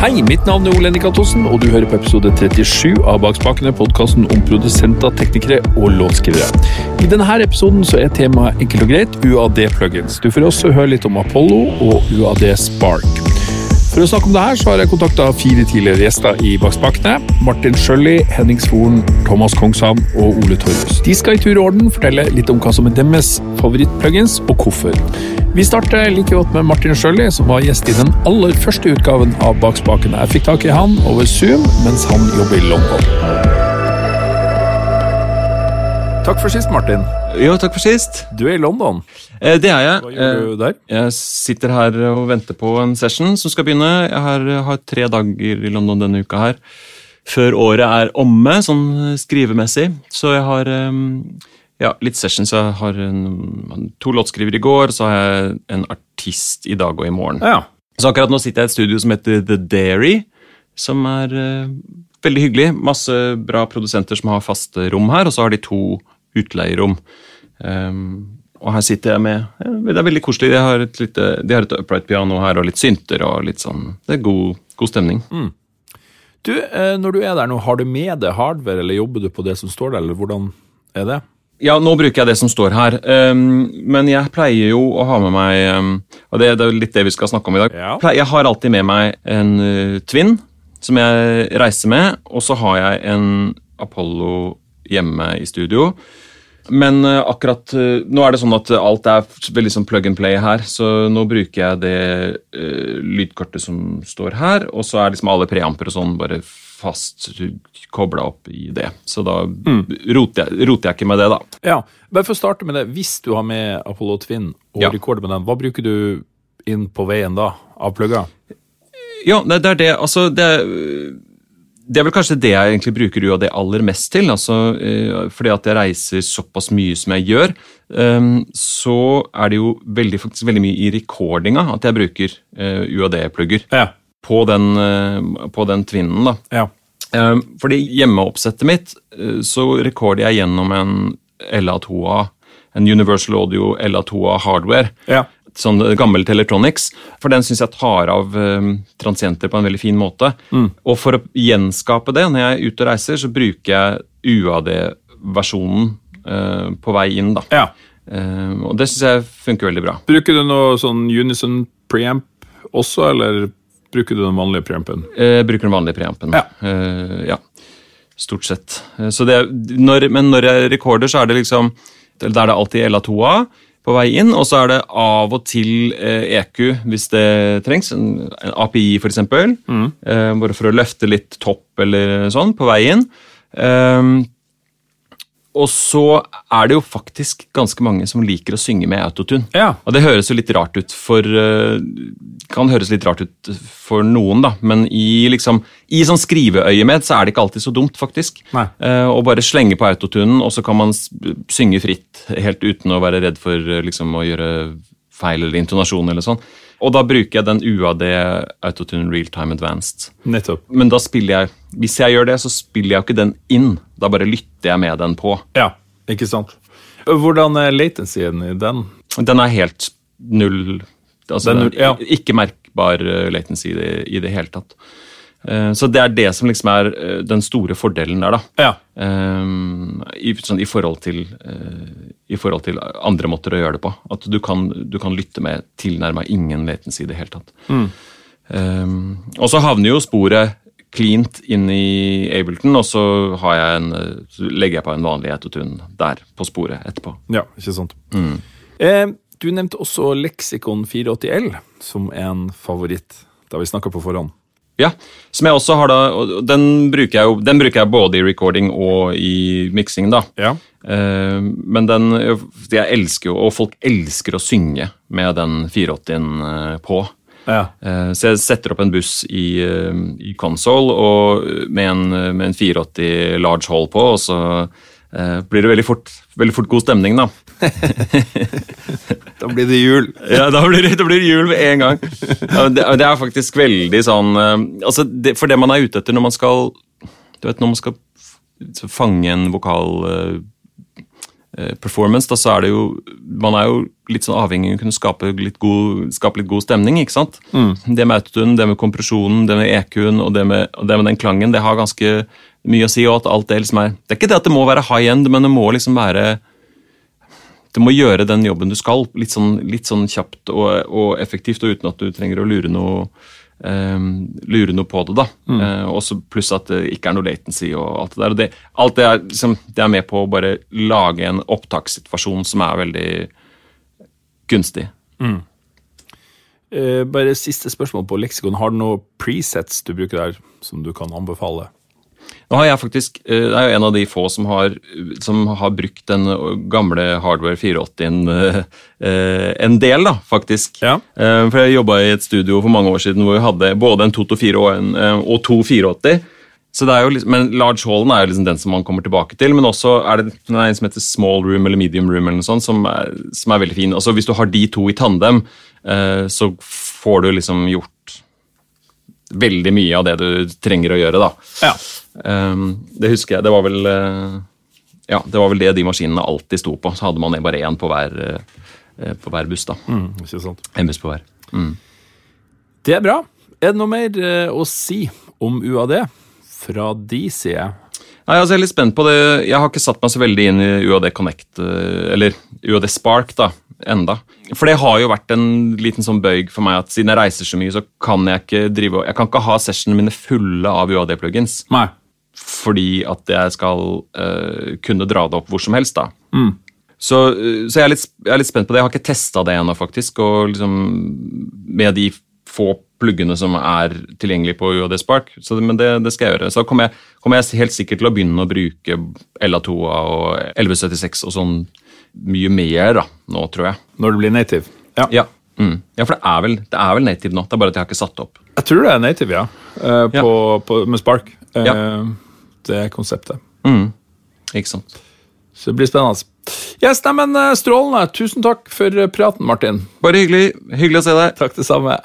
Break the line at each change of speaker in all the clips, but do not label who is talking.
Hei, mitt navn er Ole Henrik Antonsen, og du hører på episode 37 av Bakspakene, podkasten om produsenter, teknikere og låtskrivere. I denne episoden så er temaet enkelt og greit UAD-plugins. Du får også høre litt om Apollo og UAD Spark. For å snakke om det her, så har jeg kontakta fire tidligere gjester i Bakspakene. Martin Sjølli, Henning Svoren, Thomas Kongshamn og Ole Torjus. De skal i tur og orden fortelle litt om hva som er deres favorittplugins, og hvorfor. Vi starter like godt med Martin Sjølli, som var gjest i den aller første utgaven av Bakspakene. Jeg fikk tak i han over Zoom mens han jobber i London. Takk for sist, Martin.
Jo, takk for sist.
Du er i London.
Eh, det er jeg.
Hva gjør du der?
Eh, Jeg sitter her og venter på en session som skal begynne. Jeg har, har tre dager i London denne uka her. Før året er omme, sånn skrivemessig. Så jeg har um, ja, litt sessions. Jeg har en, to låtskriver i går, så har jeg en artist i dag og i morgen.
Ja.
Så akkurat nå sitter jeg i et studio som heter The Dairy, som er uh, veldig hyggelig. Masse bra produsenter som har faste rom her, og så har de to utleierom. Um, og her sitter jeg med Det er veldig koselig. De har et, lite, de har et upright piano her, og litt synter og litt sånn Det er god, god stemning.
Du, eh, når du er der nå, har du med deg hardware, eller jobber du på det som står der, eller hvordan er det?
Ja, nå bruker jeg det som står her, um, men jeg pleier jo å ha med meg um, Og det, det er litt det vi skal snakke om i dag.
Ja.
Jeg har alltid med meg en uh, Twin som jeg reiser med, og så har jeg en Apollo hjemme i studio. Men uh, akkurat uh, nå er det sånn at alt er veldig sånn plug and play her, så nå bruker jeg det uh, lydkortet som står her, og så er liksom alle preamper og sånn bare fast kobla opp i det. Så da roter, jeg, roter jeg ikke med det, da.
Ja, bare for å starte med det, hvis du har med Apollo Twin og
Ja.
rekorder med den, hva bruker du inn på veien da, av plugger?
Ja, det, er det. Altså, det, det er vel kanskje det jeg egentlig bruker UAD aller mest til. Altså, eh, fordi at jeg reiser såpass mye som jeg gjør, eh, så er det jo veldig, faktisk veldig mye i recordinga at jeg bruker eh, UAD-plugger
Ja.
på, den, eh, på den tvinnen. da.
Ja.
Eh, fordi hjemmeoppsettet mitt, så rekorder jeg gjennom en LA2A, en Universal Audio LA2A hardware
Ja.
Sånn gammel Teletronics, for den syns jeg tar av um, transienter på en veldig fin måte. Og for å gjenskape det når jeg er ute og reiser, så bruker jeg UAD-versjonen uh, på vei inn. da.
ja.
Uh, og det syns jeg funker veldig bra.
Bruker du noe sånn Unison preamp også, eller bruker du den vanlige preampen?
Uh, bruker den vanlige preampen.
Ja.
Uh, ja. Stort sett. Så det, når, men når jeg rekorder, så er det liksom Da er det alltid LA2A på vei inn, og så er det av og til eh, EQ hvis det trengs. En, API, for eksempel. Eh, bare for å løfte litt topp eller sånn på vei inn. Ehm, og så er det jo faktisk ganske mange som liker å synge med autotune.
Ja.
Og det høres jo litt rart ut for eh, Kan høres litt rart ut for noen, da, men i liksom I sånn skriveøyemed så er det ikke alltid så dumt, faktisk. Eh, Å bare slenge på autotunen, og så kan man synge fritt helt uten å være redd for eh, liksom å gjøre feil eller intonasjon eller sånn. Og da bruker jeg den UAD Autotune Realtime Advanced.
Nettopp.
Men da spiller jeg Hvis jeg gjør det, så spiller jeg jo ikke den inn. Da bare lytter jeg med den på.
Ja, ikke sant. Hvordan er latencyen i den?
Den er helt null altså
Den ja.
Ikke merkbar eh, latency i det, i det hele tatt. Eh, Så det er det som liksom er eh, den store fordelen der, da.
Ja.
Um, I, sånn, i, forhold til, uh, I forhold til andre måter å gjøre det på. At du kan, du kan lytte med tilnærma ingen latency i det hele tatt. Eh, og så havner jo sporet cleant inn i Ableton, og så, har jeg en, så legger jeg på en vanlig autotune der på sporet etterpå.
Ja, ikke sant. Eh, du nevnte også Lexicon 480L som en favoritt. Da vi snakka på forhånd.
Ja, som jeg også har da, den bruker jeg jo den bruker jeg både i recording og i mixing da.
Ja.
Eh, men den, jeg elsker jo, og folk elsker å synge med den 480-en eh, på.
Ja.
Eh, så jeg setter opp en buss i, i console og med en, med en 480 large hall på, og så blir det veldig fort, veldig fort god stemning da.
Da blir det jul.
Ja, da blir det, da blir det jul med en gang. Det, det er faktisk veldig sånn eh, altså det, For det man er ute etter når man skal Du vet, når man skal fange en vokal eh, eh, performance, da, så er det jo Man er jo litt sånn avhengig av å kunne skape litt god, skape litt god stemning. ikke sant? Det med autotune, det med kompresjonen, det med EQ-en og, det med- og det med den klangen, det har ganske mye å si. og at alt Det liksom er Det er ikke det at det må være high end, men det må liksom være du må gjøre den jobben du skal, litt sånn, litt sånn kjapt og, og effektivt, og uten at du trenger å lure noe, um, lure noe på det. da. Eh, også Pluss at det ikke er noe latency og alt det der. det, alt det er, liksom, det er med på å bare lage en opptakssituasjon som er veldig gunstig.
Eh, bare siste spørsmål på leksikon. Har du noen presets du bruker der, som du kan anbefale?
Nå har jeg faktisk, eh, Det er jo en av de få som har, som har brukt den gamle Hardware 480-en eh, eh, en del, da, faktisk.
Ja.
For jeg jobba i et studio for mange år siden hvor vi hadde både en 224 og, en, og to 480. Så det er jo liksom, men Large Hallen er jo liksom den som man kommer tilbake til. Men også er det en som heter Small Room eller Medium Room, eller noe sånt, som er, som er veldig fin. Altså Hvis du har de to i tandem, så får du liksom gjort veldig mye av det du trenger å gjøre. da.
Ja.
Um, det husker jeg. Det var vel eh, ja, det var vel det de maskinene alltid sto på. Så hadde man bare én på eh, på hver buss. da.
Mm, ikke sant.
En buss på hver.
Det er bra. Er det noe mer eh, å si om UAD fra de side?
Nei, altså Jeg er litt spent på det. Jeg har ikke satt meg så veldig inn i UAD Connect, eller UAD Spark, da, enda. For det har jo vært en liten sånn bøyg for meg at siden jeg reiser så mye, så kan jeg ikke drive Jeg kan ikke ha sessionene mine fulle av UAD-plugins. Fordi at jeg skal uh, kunne dra det opp hvor som helst. da. Så, eh, så jeg, er litt, jeg er litt spent på det. Jeg har ikke testa det ennå, faktisk. Og liksom, med de få pluggene som er tilgjengelige på UAD Spark. Så, men det, det skal jeg gjøre. Så kommer jeg, kommer jeg helt sikkert til å begynne å bruke LA2 og 1176 og sånn mye mer da, nå, tror jeg.
Når det blir native? Ja.
Ja, mm. ja for det er, vel, det er vel native nå. Det er bare at jeg har ikke satt opp.
Jeg tror det er native, ja. Eh,
Ja.
På, på, med Spark. Uh,
Ja.
Det er konseptet.
Mm. Ikke sant.
Så det blir spennende. Yes, nei, men eh, Strålende. Tusen takk for praten, Martin.
Bare hyggelig. Hyggelig å se deg.
Takk, det samme.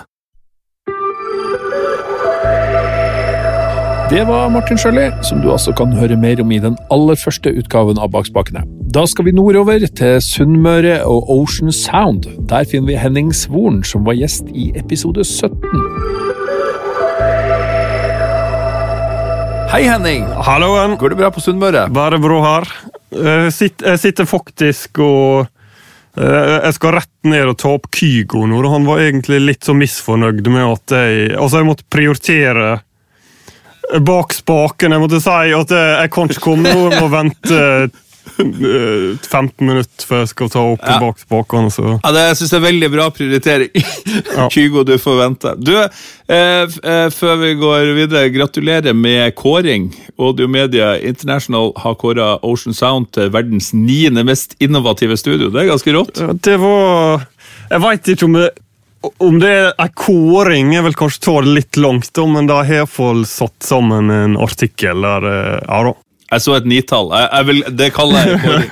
Det var Martin Sjøli, som du altså kan høre mer om i den aller første utgaven av Bak spakene. Da skal vi nordover til Sunnmøre og Ocean Sound. Der finner vi Henning Svoren, som var gjest i episode 17. Hei, Henning.
Halloen!
Går det bra på Sunnmøre?
Bare bra her. Jeg sitter, faktisk og eh, Jeg skal rett ned og ta opp Kygo nå. Han var egentlig litt så misfornøyd med at jeg Altså, jeg måtte prioritere bak spaken. Jeg måtte si at jeg, kan ikke komme nå. Jeg må vente eh, 15 minutter før jeg skal ta opp
Ja.
bak spakene. Så.
Ja, det synes jeg er veldig bra prioritering. Kygo, du får vente. Du, eh, eh, før vi går videre, gratulerer med kåring. Audio Media International har kåra Ocean Sound til verdens niende mest innovative studio. Det er ganske rått.
Det var Jeg veit ikke om det om det er kåring, jeg vil kanskje ta det litt langt, men de har iallfall satt sammen en artikkel der eh, Ja da.
Jeg så et nitall. Jeg, jeg vil, det kaller jeg kåring.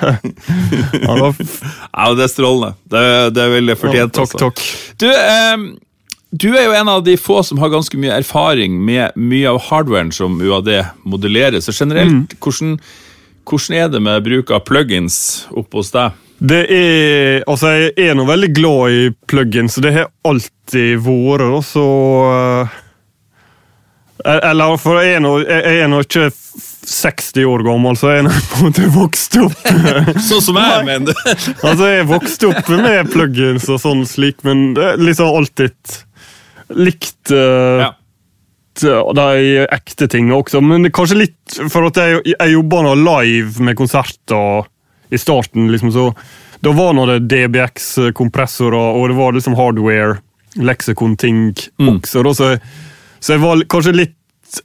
Ja,
det er strålende. Det, det er veldig fortjent.
takk,
altså.
takk.
Du, eh, du er jo en av de få som har ganske mye erfaring med mye av hardwaren som UAD modellerer. Så generelt, hvordan, hvordan er det med bruk av plugins oppe hos deg?
Det er Altså, jeg er nå veldig glad i plugins, så det har alltid vært, da, så eh, Eller for jeg er nå, ikke 60 år gammel, så jeg er på en måte vokst opp
Sånn som jeg, mener du?
Altså, jeg vokste opp med plugins og sånn slik, men liksom alltid likt uh,
Ja.
de ekte tingene også. Men kanskje litt for at jeg, jeg jobber nå live med konserter i starten, liksom, så da var nå det DBX-kompressorer, og det var liksom hardware, leksikon-ting også. Da, så, så jeg var kanskje litt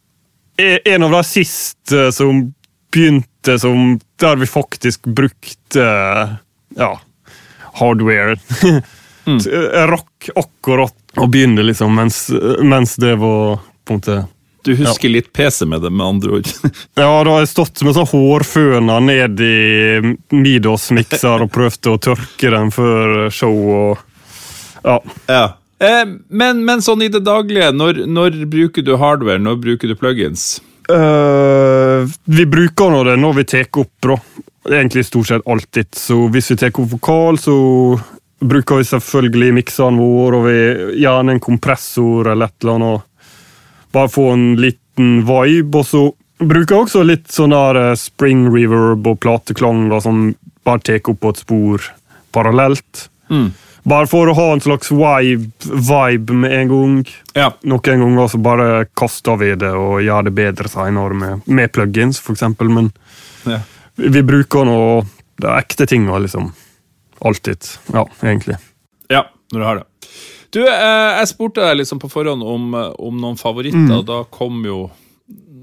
e- en av de siste som begynte som Der vi faktisk brukte ja, hardware. Jeg rakk akkurat å begynne, liksom, mens, mens det var på en måte
Du husker litt PC med det, med andre ord.
Ja, da har jeg stått med sånn hårføner ned i Midos-mikser og prøvd å tørke den før show og Ja.
ja. Eh, men, men sånn i det daglige, når, når bruker du hardware, når bruker du plugins?
Øh, vi bruker nå det når vi tar opp, da. egentlig stort sett alltid. Så hvis vi tar vokal, så bruker vi selvfølgelig miksene våre, og vi gjerne en kompressor eller et eller annet. Bare få en liten vibe, og så bruker jeg også litt sånn der eh, spring reverb og plateklang, som bare tar opp på et spor parallelt.
Mm.
Bare for å ha en slags vibe, vibe med en gang.
Ja.
Noen ganger så bare kaster vi det og gjør det bedre senere med, med plugins, eksempel. Men
Ja.
vi, vi bruker nå de ekte tinga, liksom. Alltid. Ja, egentlig.
Ja, når du har det. Du, eh, jeg spurte deg liksom på forhånd om, eh, om noen favoritter. Da kom jo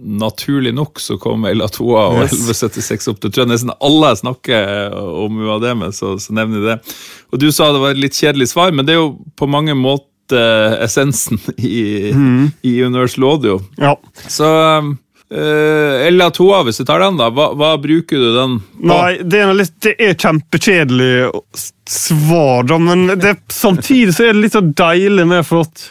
naturlig nok så kom Eila 2 og 1176 opp. Det tror jeg nesten alle jeg snakker om UAD med, så, så nevner de det. Og du sa det var et litt kjedelig svar, men det er jo på mange måter essensen i, i Universal Audio.
Ja.
Så uh, Ella 2, hvis du tar den, da, hva, hva bruker du den på?
Nei, det er, litt, det er kjempekjedelig svar, da, men det, samtidig så er det litt så deilig med for at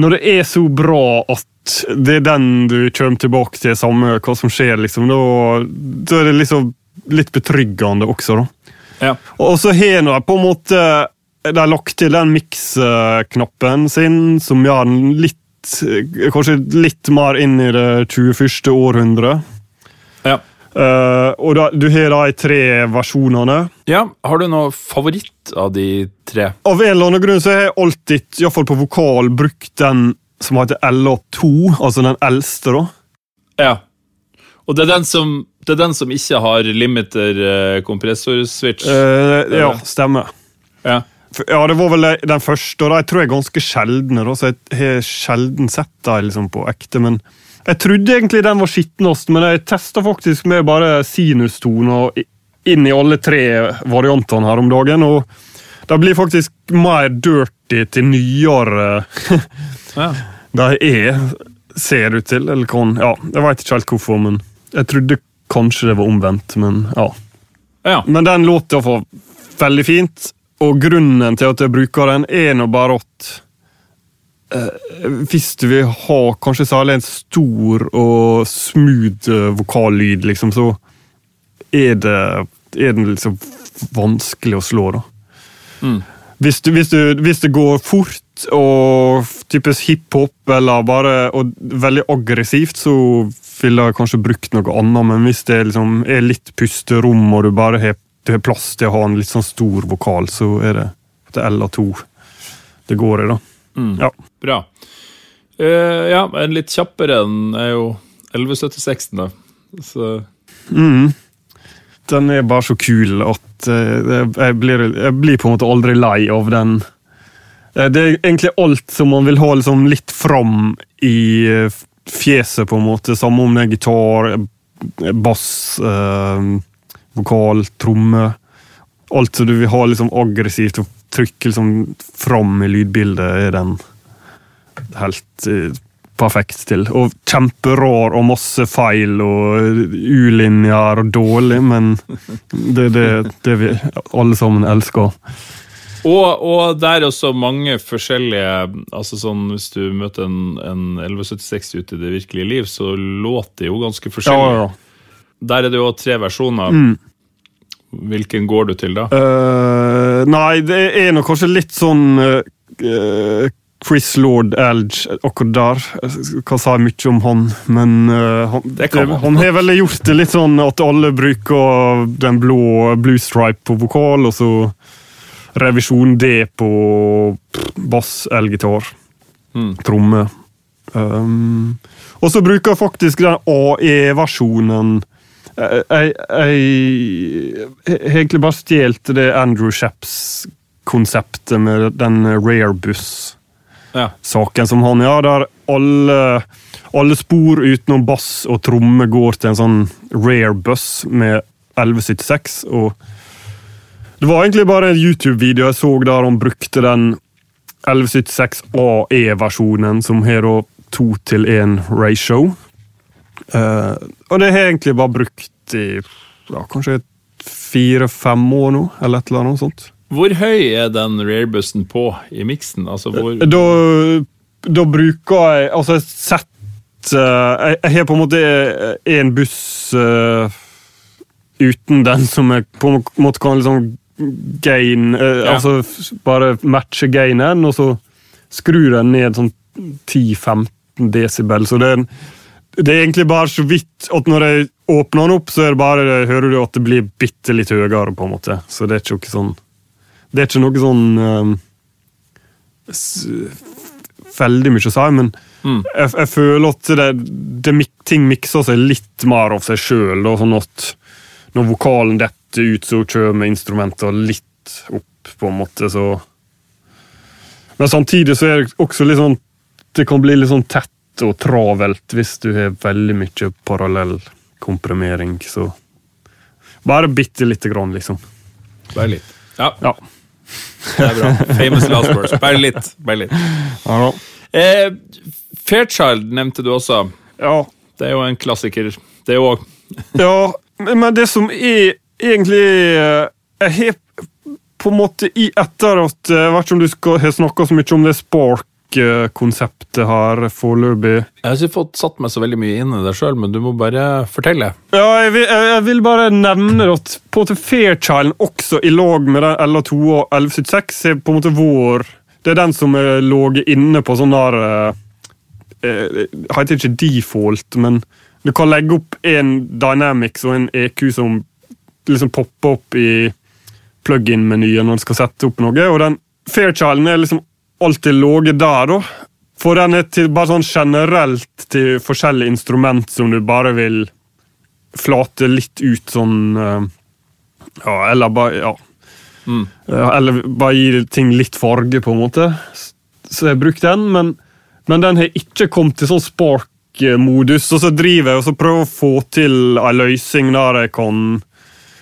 når det er så bra at det er den du kommer tilbake til, samme hva som skjer, liksom, da, da er det liksom litt betryggende også, da.
Ja.
Og så har nå på en måte de har lagt til den mix-knappen sin, som gjør den litt Kanskje litt mer inn i det 21. århundre.
Ja.
Uh, og da, du har de tre versjonene.
ja. Har du noe favoritt av de tre?
Av en eller annen grunn så har jeg alltid, iallfall på vokal, brukt den som heter LA2, altså den eldste. da.
Ja. Og det er den som, det er den som ikke har limiter kompressor-switch?
Uh, ja, stemmer.
ja.
Ja, Det var vel den første, og de tror jeg er ganske sjeldne. da, så Jeg har sjelden sett dem liksom, på ekte. men Jeg trodde egentlig den var skitnest, men jeg testa faktisk med bare sinustoner inn i alle tre variantene her om dagen. og de blir faktisk mer dirty til nyere
ja.
de er, ser ut til. Eller kan, ja, Jeg veit ikke helt hvorfor, men jeg trodde kanskje det var omvendt. Men ja.
ja.
Men den låter iallfall veldig fint, og grunnen til at jeg bruker den, er nå bare at eh, Hvis du vil ha kanskje særlig en stor og smooth eh, vokallyd, liksom, så er det er den liksom vanskelig å slå, da.
Mm.
Hvis, du, hvis, du, hvis det går fort og typisk hiphop eller bare og veldig aggressivt, så ville jeg kanskje brukt noe annet, men hvis det liksom er litt pusterom og du bare har, du har plass til å ha en litt sånn stor vokal, så er det til LA2 det går i, da.
Mm.
Ja.
Bra. Uh, ja, en litt kjappere enn er jo 1176, da. Så
Mm. Den er bare så kul at uh, jeg, blir, jeg blir på en måte aldri lei av den. Eh, Det er egentlig alt som man vil ha liksom litt fram i fjeset, på en måte. Samme om det er gitar, bass, eh, vokal, tromme. Alt som du vil ha liksom aggressivt og trykke liksom fram i lydbildet, er den helt eh, perfekt til. Og kjemperar og masse feil og ulinjer og dårlig, men det er det, det vi alle sammen elsker.
Og, og det er også mange forskjellige altså sånn Hvis du møter en, en 1176 ute i det virkelige liv, så låter det jo ganske forskjellig.
Ja, ja, ja.
Der er det jo tre versjoner.
Mm.
Hvilken går du til da?
Uh, nei, det er nok kanskje litt sånn uh, Chris Lord Elge, akkurat der. Jeg kan si mye om han, men uh, han,
Det det,
han har vel gjort det litt sånn at alle bruker den blå blue stripe på vokal, og så revisjon D på bass, elgitar,
Mm.
tromme. Um, og så bruker jeg faktisk den AE-versjonen jeg, har egentlig bare stjålet det Andrew Sheps-konseptet med den Rarebus-saken
Ja.
som han har, der alle, alle spor utenom bass og tromme går til en sånn rare buss med 1176. og Det var egentlig bare en YouTube-video jeg så der han brukte den 1176 AE-versjonen, som har da to til én ratio. Eh, og det har jeg egentlig bare brukt i ja, kanskje fire-fem år nå, eller et eller annet sånt.
Hvor høy er den rarebussen på i miksen? Altså, hvor,
Da, da bruker jeg Altså, jeg setter Jeg, jeg har på en måte en buss uh, uten den som jeg på en måte kan liksom gain uh,
Ja.
Altså bare matche gainen, og så skrur jeg ned sånn 10-15 desibel. Så det er, det er egentlig bare så vidt at når jeg åpner den opp, så er det bare, hører du at det blir bitte litt høyere, på en måte. Så det er ikke noe sånn Det er ikke noe sånn eh, Veldig mye å si, men jeg, jeg føler at det, det, ting mikser seg litt mer av seg sjøl. Sånn at når vokalen detter ut, så kommer instrumentene litt opp, på en måte. så... Men samtidig så er det også litt sånn Det kan bli litt sånn tett og travelt hvis du har veldig mye parallell komprimering, så Bare bitte lite grann, liksom.
Bare litt. Ja,
Ja.
det er bra. Famous last words. Bare litt. Bare litt.
Ja.
Eh, Fairchild nevnte du også.
ja.
Det er jo en klassiker. Det jo
Ja, men det som er egentlig eh, Jeg har på en måte i etter at Hvert Jeg vet ikke om du har snakka så mye om det Spark-konseptet her foreløpig.
Jeg har ikke fått satt meg så veldig mye inn i det sjøl, men du må bare fortelle.
Ja, jeg vil, jeg jeg vil bare nevne at på en måte Fairchild også i lag med den LA2 og 1176 er på en måte vår Det er den som er ligget inne på sånn der eh, eh, Heter ikke default, men du kan legge opp en Dynamics og en EQ som liksom popper opp i plug-in-menyen når du skal sette opp noe. Og den Fairchilden er liksom alltid ligget der, da. For den er til, bare sånn generelt til forskjellige instrument som du bare vil flate litt ut sånn eh, Ja, eller bare Ja. Mm. Eller bare gi ting litt farge, på en måte. Så jeg har brukt den, men, men den har ikke kommet til sånn spark-modus. Og så driver jeg og så prøver å få til ei løsning der jeg kan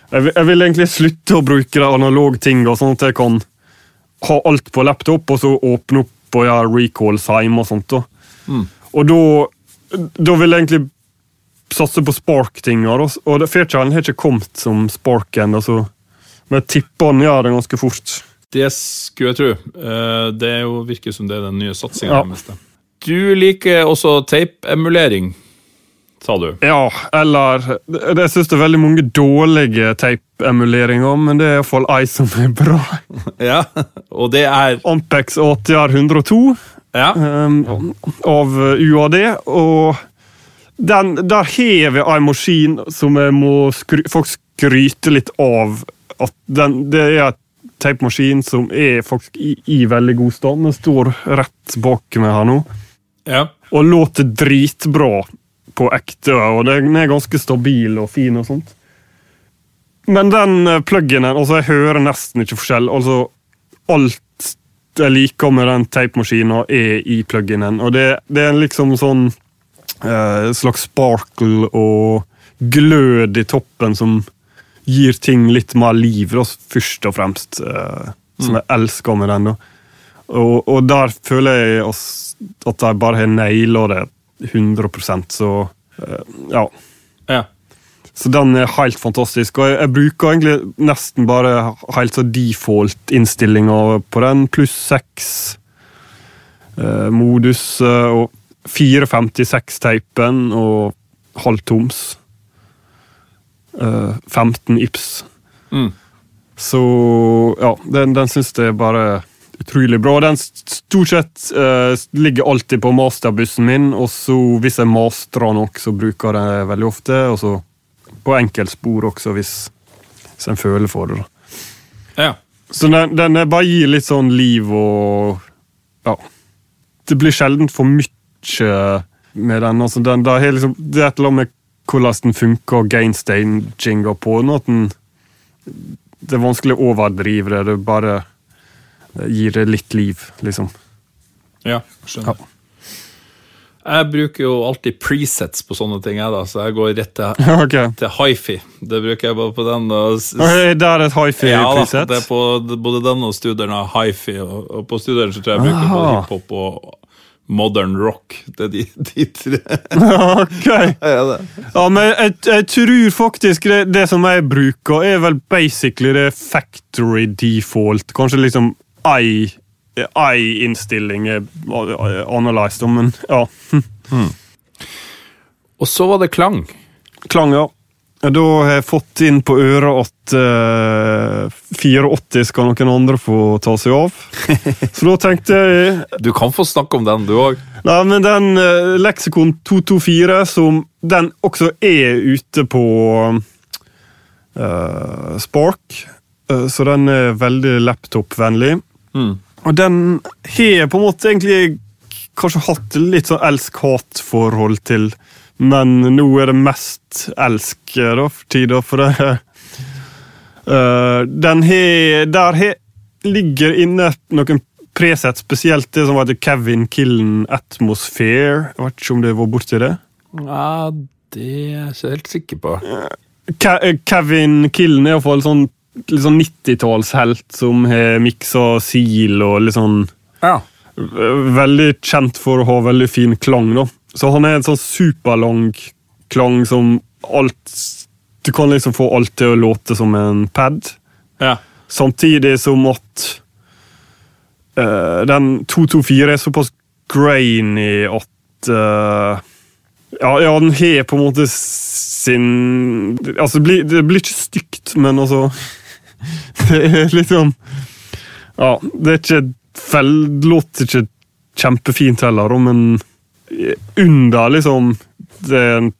jeg vil, jeg vil egentlig slutte å bruke de analoge tinga, sånn at jeg kan ha alt på laptop, og så åpne opp og gjøre recalls hjemme og sånt. Da. Og da, da vil jeg egentlig satse på Spark-tinga. Og Fairchild har ikke kommet som Spark ennå, så men jeg tipper han gjør det ganske fort.
Det skulle jeg tro. Eh, Det er virker som det er den nye satsinga
Ja.
Du liker også tape-emulering, sa du.
Ja, eller det- Jeg syns det er veldig mange dårlige tape-emuleringer, men det er iallfall ei som er bra.
Ja, Og det er
Ampex ATR 102
Ja.
um, av UAD, og den, der har vi ei maskin som jeg må skry, faktisk skryte litt av. At den, det er en teipmaskin som er faktisk i, i veldig god stand. Den står rett bak meg her nå.
ja.
Og låter dritbra på ekte, og den er ganske stabil og fin og sånt. Men den pluggen pluginen, altså jeg hører nesten ikke forskjell. Altså, alt jeg liker med den tapemaskinen er i pluginen, og det, det er liksom sånn eh, slags sparkle og glød i toppen som gir ting litt mer liv, først og fremst. eh, som jeg elsker med den. da. Og, og der føler jeg at de bare har naila det 100% så eh, ja.
ja.
Så den er helt fantastisk. Og jeg, bruker egentlig nesten bare helt så default-innstillinga på den, pluss seks eh, modus eh, og 456-teipen og halvtoms. Eh, 15 Ips.
Mm.
Så ja, den, den syns jeg bare utrolig bra. Den stort sett uh, ligger alltid på masterbussen min, og så hvis jeg mastrer nok, så bruker jeg det veldig ofte. Og så på enkeltspor også, hvis, hvis en føler for det.
ja.
Så den, den bare gir litt sånn liv og Ja. Det blir sjelden for mye med den. altså den det, er liksom, det er et eller annet med hvordan den funker, og gainstaginga på den. at den Det er vanskelig å overdrive det. Det er bare gir det litt liv, liksom.
Ja, skjønner. Jeg bruker jo alltid presets på sånne ting, jeg da, så jeg går rett til,
okay.
til hifi. Det bruker jeg bare på den. Og,
okay, det er et
ja,
hifi-preset.
det er på både den og studeren av hifi, og, og på studeren så tror jeg jeg bruker både hiphop og modern rock. Det er de, de tre.
ok. Ja, men jeg, jeg tror faktisk det, det som jeg bruker, er vel basically det factory default. Kanskje liksom ei, ei innstilling er analyzed, men ja.
Og så var det klang.
Klang, ja. Da har jeg fått inn på øret at uh, 84 skal noen andre få ta seg av. Så da tenkte jeg
Du kan få snakke om den, du òg.
Nei, men den uh, Leksikon 224, som den også er ute på uh, Spark, så den er veldig laptop-vennlig.
Mm.
Og den har på en måte egentlig kanskje hatt litt sånn elsk-hat-forhold til, men nå er det mest elsk eh, da, for tida, for det uh, Den har Der he, ligger inne noen presett, spesielt det som heter Kevin Killen Atmosphere. Jeg vet ikke om det var borti det?
Ja, det er jeg ikke helt sikker på.
Ke Kevin Killen er iallfall sånn, litt sånn 90-tallshelt som har miksa Seal og litt sånn
Ja.
Veldig kjent for å ha veldig fin klang. da. Så han er en sånn superlang klang som alt Du kan liksom få alt til å låte som en pad.
ja.
Samtidig som at uh, den 224 er såpass grainy at uh, ja, ja, den har på en måte sin Altså, det blir, det blir ikke stygt, men altså Det er litt sånn Ja, det er ikke vel, Det låter ikke kjempefint heller, men under liksom den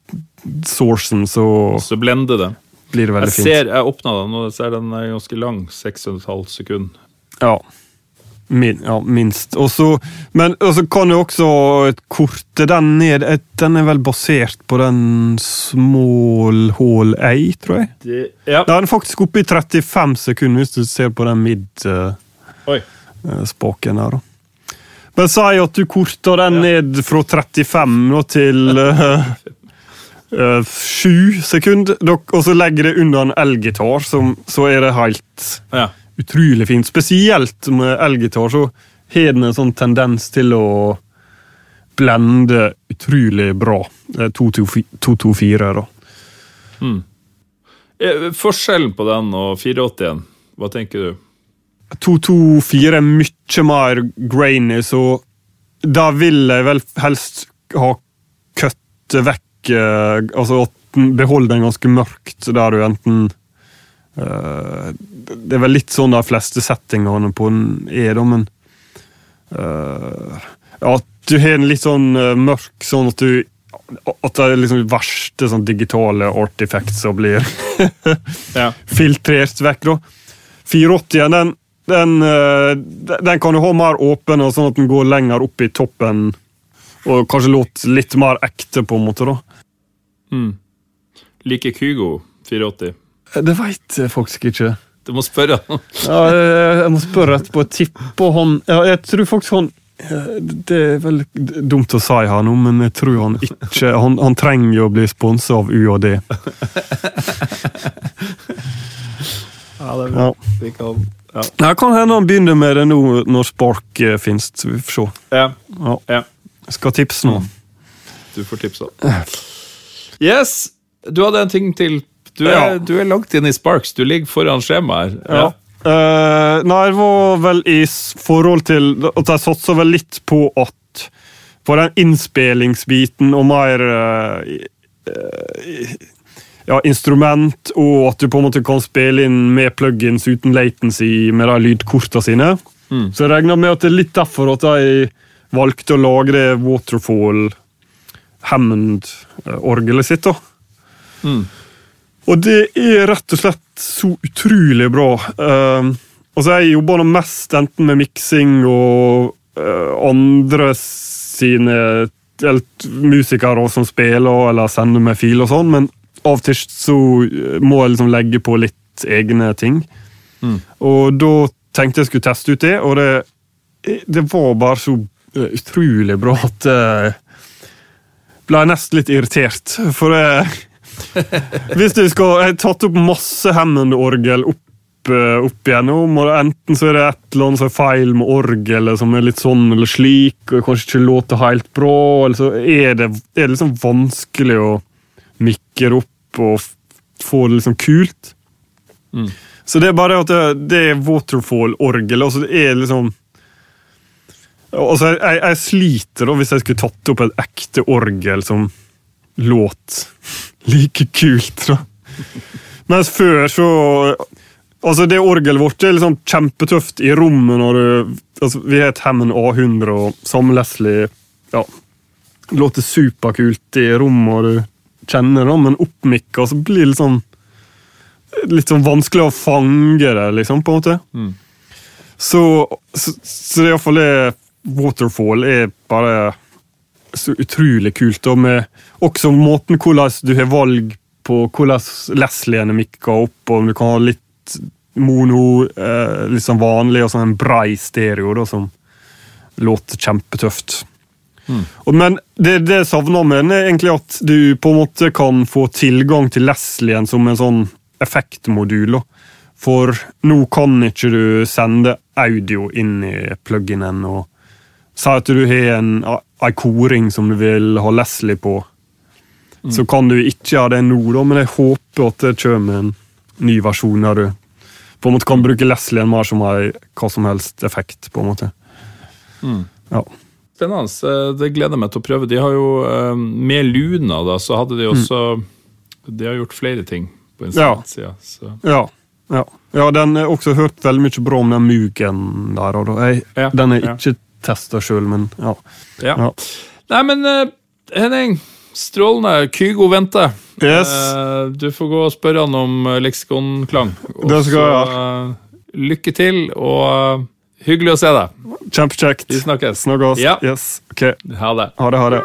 sourcen så
Så blender det.
blir det veldig
Jeg
fint.
ser, jeg åpna den, og ser den er ganske lang. 6,5 sekunder.
Ja. Min, ja, minst. Og så, men så kan du også korte den ned Den er vel basert på den Small Hall A, tror jeg.
Det, ja.
Den er faktisk oppe i 35 sekunder, hvis du ser på den mid-spaken her. da. Men si at du korter den ned fra 35 nå til uh, 7 sekunder, og så legger det under en elgitar, så er det helt
Ja.
Utrolig fint. Spesielt med elgitar så har den en sånn tendens til å blende utrolig bra. Det er 224, da.
Eh, Forskjellen på den og 480-en, hva tenker du?
224 er mye mer grainy, så da vil jeg vel helst ha kuttet vekk eh, Altså at den beholder den ganske mørkt, der du enten eh, Det er vel litt sånn de fleste settingene på den er, da, men uh, ja, At du har en litt sånn uh, mørk, sånn at du At det er liksom verste sånn digitale artifacts som blir
Ja.
filtrert vekk. da. 480 den, den, eh, den kan du ha mer åpen, og sånn at den går lenger opp i toppen. Og kanskje låter litt mer ekte, på en måte. da.
Liker Kygo 480?
Det veit jeg faktisk ikke.
Du må spørre.
Ja, jeg må spørre etterpå. Tipper han ja, Jeg tror faktisk han Det er veldig dumt å si her nå, men jeg tror han ikke Han, han trenger jo å bli sponsa av UAD.
Ja, det
Ja.
kan ja.
Det kan hende han begynner med det nå når Spark eh, finnes. Vi får se.
Ja.
Ja.
ja.
Skal tipse nå.
Du får tipsa. Yes! Du hadde en ting til. Du er,
Ja.
du er langt inn i Sparks. Du ligger foran skjemaet her.
Ja. Uh, nei, jeg var vel i forhold til at jeg satsa vel litt på at På den innspillingsbiten og mer uh, eh, ja, instrument, og at du på en måte kan spille inn med plugins uten latency med de lydkortene sine. Så jeg regner med at det er litt derfor at jeg valgte å lagre Waterfall Hammond-orgelet sitt. da. Og det er rett og slett så utrolig bra. Uh, altså Jeg jobber nå mest enten med miksing og uh, andre sine musikere som spiller eller sender meg fil og sånn, men av og til så må jeg liksom legge på litt egne ting. Og da tenkte jeg skulle teste ut det, og det, det var bare så eh, utrolig bra at jeg ble nesten litt irritert. For det hvis du skal Jeg har tatt opp masse Hammond-orgel opp, eh, opp igjennom, og enten så er det et eller annet som er feil med orgelet som er litt sånn eller slik, og kanskje ikke låter helt bra, eller så er det, er det liksom vanskelig å mikke opp og få det liksom kult. Så det er bare at det, det er waterfall-orgel, altså det er liksom Altså, jeg, jeg sliter da hvis jeg skulle tatt opp et ekte orgel som låt like kult. da. Mens før så Altså, det orgelet vårt er liksom kjempetøft i rommet når du altså, Vi har et Hammond A100 og Sam Leslie ja, det låter superkult i rommet, og du kjenner det, men oppmikka så blir det litt sånn Litt sånn vanskelig å fange det, liksom, på en måte.
Mm.
Så, så, så det er iallfall det Waterfall er bare så utrolig kult. Og med også måten hvordan du har valg på hvordan Leslie-ene mikker opp, og om du kan ha litt mono, eh, sånn vanlig, og sånn en brei stereo da, som låter kjempetøft.
Mm.
Og, men det, det jeg savner med er egentlig at du på en måte kan få tilgang til Leslien som en sånn effektmodul. da. For nå kan ikke du sende audio inn i pluginen. og Si at du har en, en koring som du vil ha Leslie på. Så kan du ikke ha det nå, da, men jeg håper at det kommer en ny versjon der du på en måte kan bruke Leslie mer som ei hva som helst effekt. på en måte.
Mm.
Ja.
Spennende. Eh, Det gleder meg til å prøve. De har jo, eh, Med Luna da, så hadde de også De har gjort flere ting på
Mm. Ja. Ja, ja. ja den er også hørt veldig mye bra om den Mugen der. Og. Jeg,
Ja,
den er ikke ja. Testa sjøl, men ja.
Ja.
Ja.
Nei, men uh, Henning, strålende. Kygo venter.
Yes.
Uh, Du får gå og spørre han om eh, leksikonklang.
Det skal jeg
gjøre. Uh, lykke til, og hyggelig å se deg.
Kjempekjekt.
Vi snakkes.
Snakkes.
Ja.
Yes. Okay.
Ha det.
Ha det, ha det.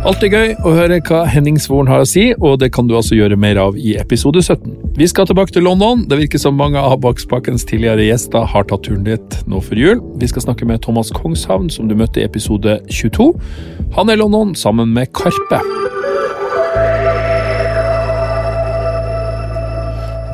Alltid gøy å høre hva Henning Svoren har å si, og det kan du altså gjøre mer av i episode 17. Vi skal tilbake til London. Det virker som mange av Bakspakkens tidligere gjester har tatt turen dit nå før jul. Vi skal snakke med Thomas Kongshavn, som du møtte i episode 22. Han er London sammen med Karpe.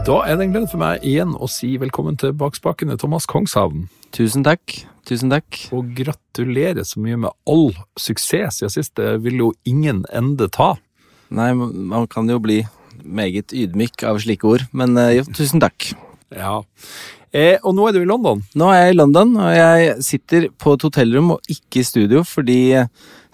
Da er det en glede for meg igjen å si velkommen til Bakspakkene, Thomas Kongshavn.
Tusen takk. Tusen takk.
Og gratulerer så mye med all suksess siden sist. Det vil jo ingen ende ta.
Nei, man kan jo bli meget ydmyk av slike ord, men eh, jo, tusen takk.
Ja. Eh, og nå er du i London.
Nå er jeg i London, og jeg sitter på et hotellrom og ikke i studio, fordi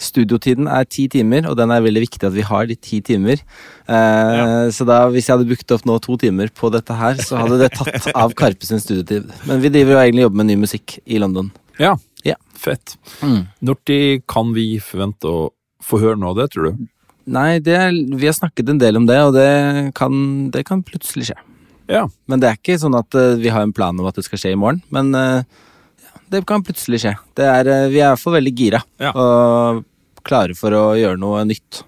studiotiden er ti timer, og den er veldig viktig at vi har de ti timer. Eh, Så da, hvis jeg hadde brukt opp nå to timer på dette her, så hadde det tatt av Karpe sin studiotid. Men vi driver jo egentlig jobber med ny musikk i London.
Ja.
Ja.
Fett.
Mm.
Når kan vi forvente å få høre noe av det, tror du?
Nei, det vi har snakket en del om det, og det kan, det kan plutselig skje.
Ja.
Men det er ikke sånn at eh, vi har en plan om at det skal skje i morgen. Men ja, det kan plutselig skje. Det er, eh, vi er i hvert fall veldig gira
Ja.
og klare for å gjøre noe nytt.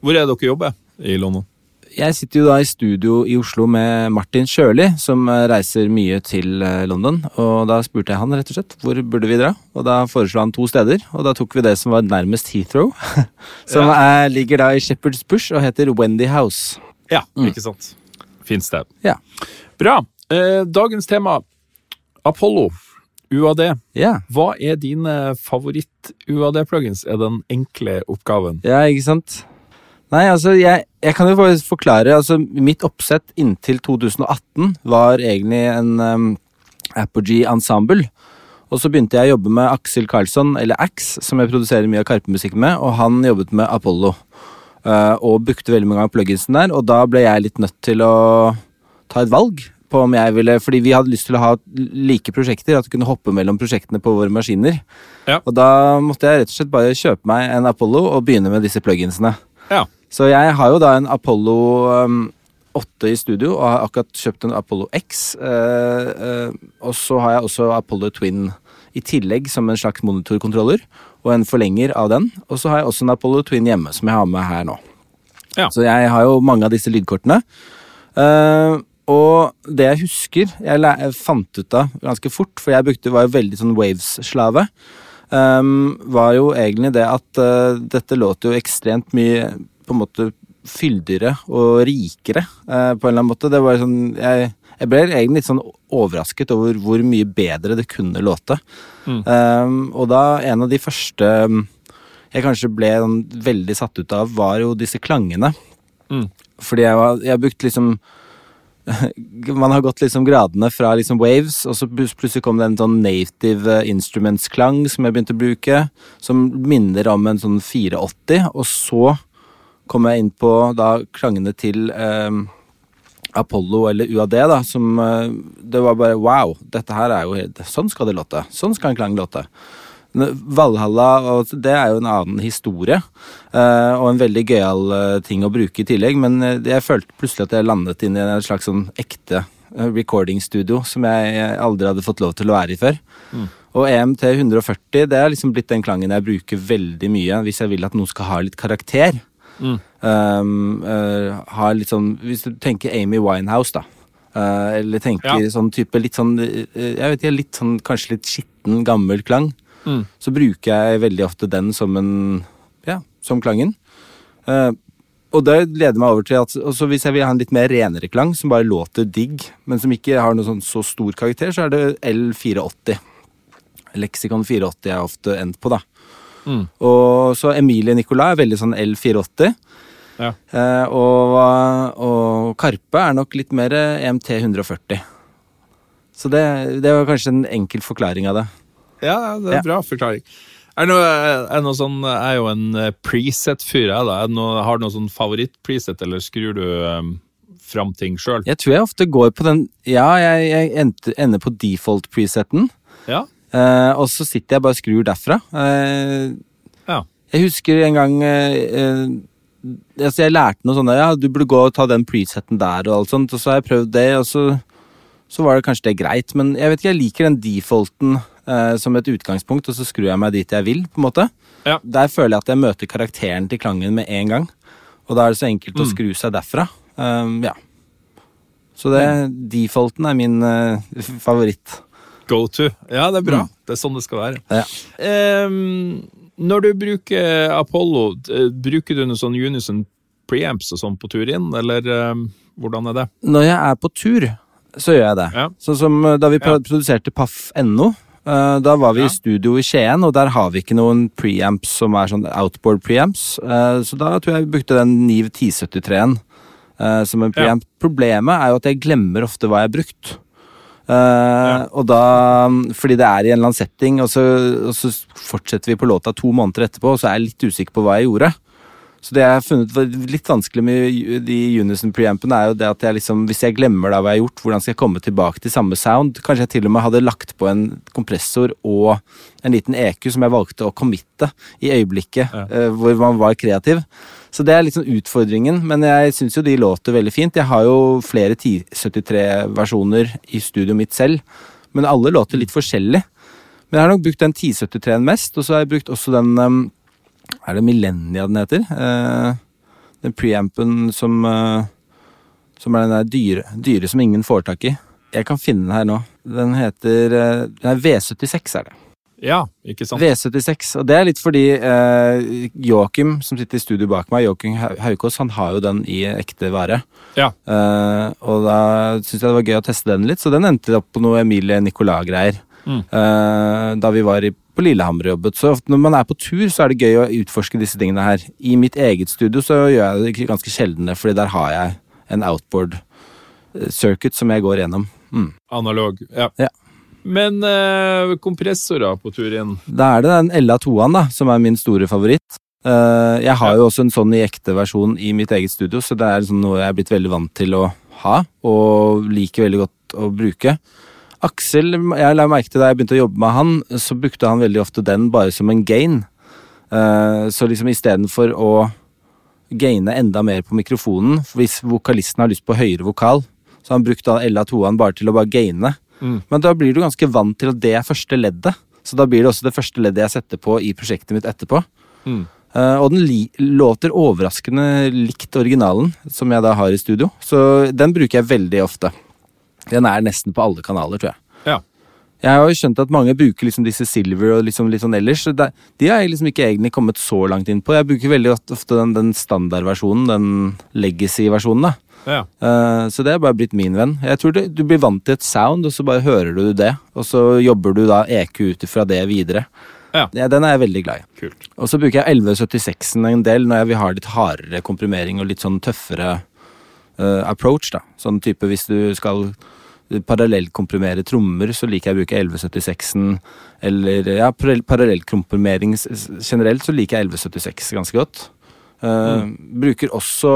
Hvor er dere jobber i London?
Jeg sitter jo da i studio i Oslo med Martin Sjøli, som eh, reiser mye til eh, London. Og da spurte jeg han rett og slett hvor burde vi dra, og da foreslo han to steder. Og da tok vi det som var nærmest Heathrow, som er, ligger da i Shepherd's Bush og heter Wendy House.
Ja,
Mm.
ikke sant? Fint sted.
Ja.
Bra. Eh, dagens tema Apollo. UAD.
Ja.
Hva er dine favoritt-UAD-plugins? Er den enkle oppgaven?
Ja, ikke sant? Nei, altså, jeg, jeg kan jo bare forklare. Altså, mitt oppsett inntil 2018 var egentlig en um, Apogee Ensemble. Og så begynte jeg å jobbe med Aksel Karlsson, eller Ax, som jeg produserer mye av Karpe-musikk med, og han jobbet med Apollo. Uh, og brukte veldig mange av plugginsen der, og da ble jeg litt nødt til å ta et valg på om jeg ville, fordi vi hadde lyst til å ha like prosjekter, at vi kunne hoppe mellom prosjektene på våre maskiner.
Ja.
Og da måtte jeg rett og slett bare kjøpe meg en Apollo og begynne med disse plugginsene.
Ja.
Så jeg har jo da en Apollo um, 8 i studio, og har akkurat kjøpt en Apollo X. eh, eh, og så har jeg også Apollo Twin i tillegg som en slags monitorkontroller, og en forlenger av den. Og så har jeg også en Apollo Twin hjemme, som jeg har med her nå.
Ja.
Så jeg har jo mange av disse lydkortene. Eh, og det jeg husker Jeg fant ut av ganske fort, for jeg brukte, var jo veldig sånn Waves-slave, um, var jo egentlig det at uh, dette låter jo ekstremt mye på en måte fyldigere og rikere, eh, på en eller annen måte. Det var sånn jeg, jeg ble egentlig litt sånn overrasket over hvor mye bedre det kunne låte. Um, og da en av de første um, jeg kanskje ble sånn veldig satt ut av, var jo disse klangene.
Mm.
Fordi jeg, var, jeg har brukt liksom Man har gått liksom gradene fra liksom waves, og så plutselig kom det en sånn native eh, instruments-klang som jeg begynte å bruke, som minner om en sånn 480, og så kom jeg inn på da klangene til eh, Apollo eller UAD, da, som eh, Det var bare wow, dette her er jo helt Sånn skal det låte. Sånn skal en klang låte. Valhalla, og det er jo en annen historie, eh, og en veldig gøyal eh, ting å bruke i tillegg, men eh, jeg følte plutselig at jeg landet inn i en slags sånn ekte recording-studio som jeg aldri hadde fått lov til å være i før. Og EMT 140 det er liksom blitt den klangen jeg bruker veldig mye hvis jeg vil at noe skal ha litt karakter. Um, uh, har litt sånn Hvis du tenker Amy Winehouse, da. Uh, eller tenker
Ja.
sånn type litt sånn eh, Jeg vet ikke, litt sånn kanskje litt skitten, gammel klang.
Mm.
Så bruker jeg veldig ofte den som en Ja, som klangen. Uh, og det leder meg over til at også hvis jeg vil ha en litt mer renere klang, som bare låter digg, men som ikke har noe sånn så stor karakter, så er det L480. Leksikon 480 er ofte endt på, da.
Mm.
Og så Emilie Nicolai er veldig sånn L480.
Ja.
Eh, og, og Karpe er nok litt mer EMT 140. Så det, det var kanskje en enkel forklaring av det.
Ja, det er
Ja.
bra forklaring. Er det noe, er noe sånn, jeg er jo en eh, preset-fyr, jeg da. Noe, har du noe sånn favoritt-preset, eller skrur du um, fram ting sjøl?
Jeg tror jeg ofte går på den Ja, jeg, jeg ender på default-preseten.
Ja.
Eh, og så sitter jeg bare og skrur derfra. Uh,
ja.
jeg husker en gang uh, altså Jeg lærte noe sånt der, Ja, du burde gå og ta den preseten der, og alt sånt. Og så har jeg prøvd det, og så, så var det kanskje det greit. Men jeg vet ikke, jeg liker den defaulten som et utgangspunkt, og så skrur jeg meg dit jeg vil, på en måte.
Ja.
Der føler jeg at jeg møter karakteren til klangen med en gang. Og da er det så enkelt
Mm.
å skru seg derfra. Ja. Så det, defaulten er min favoritt.
Go to. Ja, det er bra. Det er sånn det skal være.
Ja.
Um, når du bruker Apollo, eh, bruker du noe sånn Unison preamps og sånn på tur inn, eller um, hvordan er det?
Når jeg er på tur, så gjør jeg det.
Ja.
Sånn som eh, da vi
Ja.
produserte Paff.no. eh, Da var vi
Ja.
i studio i Skien, og der har vi ikke noen preamps som er sånn outboard preamps. Så da tror jeg vi brukte den Niv 1073-en eh, som en preamp. Problemet er jo at jeg glemmer ofte hva jeg har brukt. Eh, Og da, fordi det er i en eller annen setting, og så, og så fortsetter vi på låta to måneder etterpå, og så er jeg litt usikker på hva jeg gjorde. Så det jeg har funnet litt vanskelig med de Unison preampene, er jo det at jeg liksom, hvis jeg glemmer da hva jeg har gjort, hvordan skal jeg komme tilbake til samme sound? Kanskje jeg til og med hadde lagt på en kompressor og en liten EQ som jeg valgte å committe i øyeblikket
Ja.
uh, hvor man var kreativ. Så det er liksom utfordringen, men jeg syns jo de låter veldig fint. Jeg har jo flere 1073-versjoner i studioet mitt selv, men alle låter litt forskjellig. Men jeg har nok brukt den 1073-en mest, og så har jeg brukt også den um, Er det Millennia den heter? Eh, den preampen som uh, Som er den der dyre, dyre som ingen får tak i. Jeg kan finne den her nå. Den heter den Nei, V76 er det.
Ja, ikke sant?
V76, og det er litt fordi eh, Joakim, som sitter i studio bak meg, Joakim Hau- Haukås, han har jo den i ekte vare.
Ja.
Eh, og da syns jeg det var gøy å teste den litt, så den endte opp på noe Emilie Nicolas-greier.
Mm.
Eh, da vi var i, på Lillehammer og jobbet. Så når man er på tur, så er det gøy å utforske disse tingene her. I mitt eget studio så gjør jeg det ganske sjeldne, fordi der har jeg en outboard eh, circuit som jeg går gjennom. Mm.
Analog. Ja.
Ja.
Men eh, kompressorer på tur inn
Da er det den LA2-en da, som er min store favoritt. Eh, jeg har jo også en sånn i ekte versjon i mitt eget studio, så det er liksom noe jeg er blitt veldig vant til å ha, og liker veldig godt å bruke. Aksel, jeg la merke til da jeg begynte å jobbe med han, så brukte han veldig ofte den bare som en gain. Eh, så liksom istedenfor å gaine enda mer på mikrofonen, hvis vokalisten har lyst på høyere vokal, så har han brukt da LA2-en bare til å bare gaine.
Mm.
Men da blir du ganske vant til at det er første leddet. Så da blir det også det første leddet jeg setter på i prosjektet mitt etterpå.
Mm.
Uh, og den låter overraskende likt originalen, som jeg da har i studio. Så den bruker jeg veldig ofte. Den er nesten på alle kanaler, tror jeg.
Ja.
Jeg har jo skjønt at mange bruker liksom disse Silver og liksom litt sånn ellers. Så det, de har jeg liksom ikke egentlig kommet så langt inn på. Jeg bruker veldig ofte den, den standardversjonen, den legacy-versjonen. da.
Ja.
Eh, så det er bare blitt min venn. Jeg tror det, Du blir vant til et sound, og så bare hører du det. Og så jobber du da EQ ut ifra det videre.
Ja.
Den er jeg veldig glad i.
Kult.
Og så bruker jeg 1176-en en del når jeg vil ha litt hardere komprimering og litt sånn tøffere uh, approach, da. Sånn type hvis du skal parallellkomprimere trommer, så liker jeg å bruke 1176-en. Eller ja, parallell- parallellkomprimering generelt, så liker jeg 1176 ganske godt. Eh, Bruker også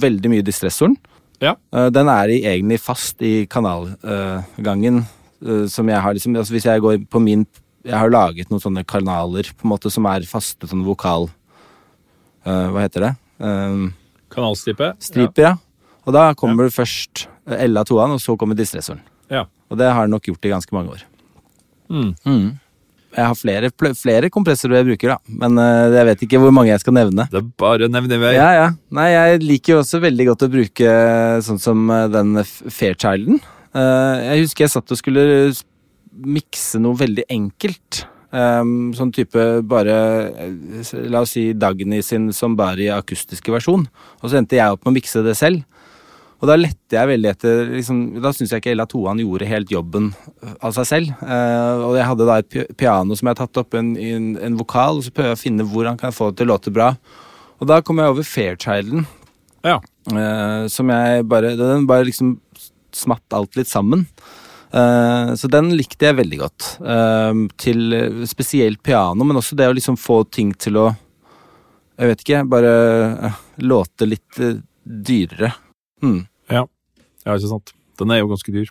veldig mye distressoren.
Ja.
Eh, den er i, egentlig fast i kanalgangen. eh, som jeg har liksom altså Hvis jeg går på min Jeg har laget noen sånne kanaler på en måte som er faste sånn vokal... eh, hva heter det? Um,
Kanalstripe.
striper, ja. Og da kommer det først LA2-en, og så kommer distressoren.
Ja.
Og det har den nok gjort i ganske mange år.
Mm.
Jeg har flere, flere kompressorer jeg bruker, da. Men eh, jeg vet ikke hvor mange jeg skal nevne.
Det er bare å nevne i vei.
Ja, ja. Nei, jeg liker jo også veldig godt å bruke sånn som eh, den Fairchilden. Eh, jeg husker jeg satt og skulle mikse noe veldig enkelt. Um, sånn type bare eh, La oss si Dagny sin Sombari akustiske versjon. Og så endte jeg opp med å mikse det selv. Og da lette jeg veldig etter liksom, Da syns jeg ikke Ella Toan gjorde helt jobben øh, av seg selv. Eh, og jeg hadde da et piano som jeg hadde tatt opp en, en, en vokal, og så prøvde jeg å finne hvor han kan få det til å låte bra. Og da kom jeg over Fairchilden,
Ja.
eh, som jeg bare Den bare liksom smatt alt litt sammen. Eh, så den likte jeg veldig godt. Eh, til eh, spesielt piano, men også det å liksom få ting til å Jeg vet ikke, bare eh, låte litt eh, dyrere. Mm.
Ja, ikke sant. Den er jo ganske dyr.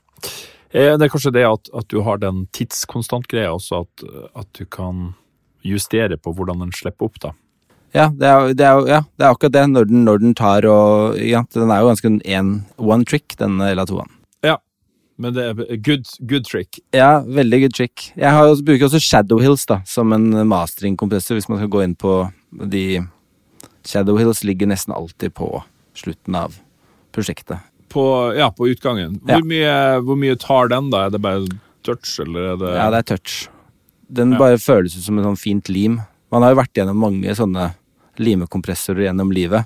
Eh, Det er kanskje det at, at du har den tidskonstant-greia også, at, at du kan justere på hvordan den slipper opp, da.
Ja, det er, det er, ja, det er akkurat det. Når den, når den tar og ja, Den er jo ganske en one trick, den LA2-en.
Ja, men det er good, good trick.
Ja, veldig good trick. Jeg har, bruker også Shadow Hills da, som en mastering-kompressor, hvis man skal gå inn på de Shadow Hills ligger nesten alltid på slutten av prosjektet.
På, ja, på utgangen.
Ja.
Hvor, mye, hvor mye tar den, da? Er det bare touch, eller er det
Ja, det er touch. Den
Ja.
bare føles ut som en sånn fint lim. Man har jo vært gjennom mange sånne limekompressorer gjennom livet.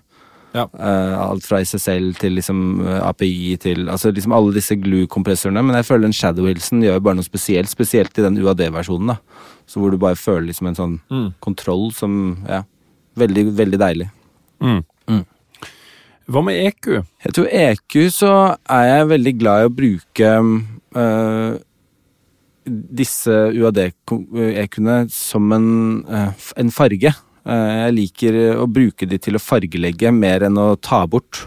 Ja.
Uh, alt fra SSL til liksom eh, API til Altså liksom alle disse glue-kompressorene. Men jeg føler den Shadow Hillsen gjør bare noe spesielt, spesielt i den UAD-versjonen. da Så Hvor du bare føler liksom en sånn
Mm.
kontroll som Ja, veldig, veldig deilig.
Mm.
Mm.
Hva med EQ?
Jeg tror EQ så er jeg veldig glad i å bruke øh, disse UAD-EQ-ene som en, øh, en farge. Eh, jeg liker å bruke de til å fargelegge mer enn å ta bort.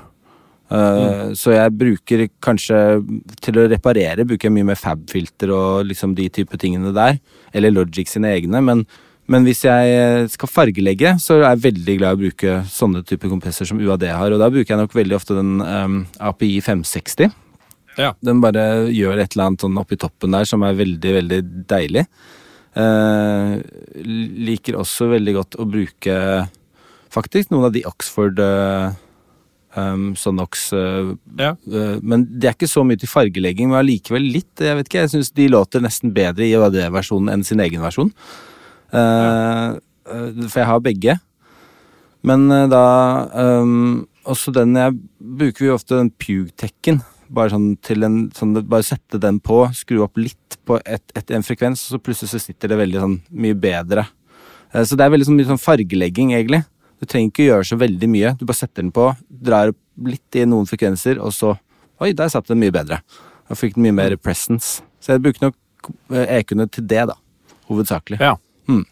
Eh, Så jeg bruker kanskje til å reparere bruker jeg mye mer Fab-filter og liksom de type tingene der. Eller Logic sine egne. Men, men hvis jeg skal fargelegge, så er jeg veldig glad i å bruke sånne typer kompresser som UAD har. Og da bruker jeg nok veldig ofte den um, API 560.
Ja.
Den bare gjør et eller annet sånn oppi toppen der som er veldig, veldig deilig. Uh, liker også veldig godt å bruke faktisk noen av de Oxford uh, um, Sonox uh,
Ja.
Men det er ikke så mye til fargelegging, men allikevel litt. Jeg vet ikke, jeg syns de låter nesten bedre i UAD-versjonen enn sin egen versjon. Eh, eh, for jeg har begge. Men eh, da um, Også den jeg bruker vi ofte den Pugtekken. Bare sånn til en sånn, Bare sette den på, skru opp litt på et, et, en frekvens, og så plutselig så sitter det veldig sånn mye bedre. Så det er veldig sånn, mye sånn fargelegging, egentlig. Du trenger ikke gjøre så veldig mye. Du bare setter den på, drar opp litt i noen frekvenser, og så Oi, der satt den mye bedre. Da fikk den mye mer presence. Så jeg bruker nok EQ-ene til det, da. Hovedsakelig.
Ja.
Mm.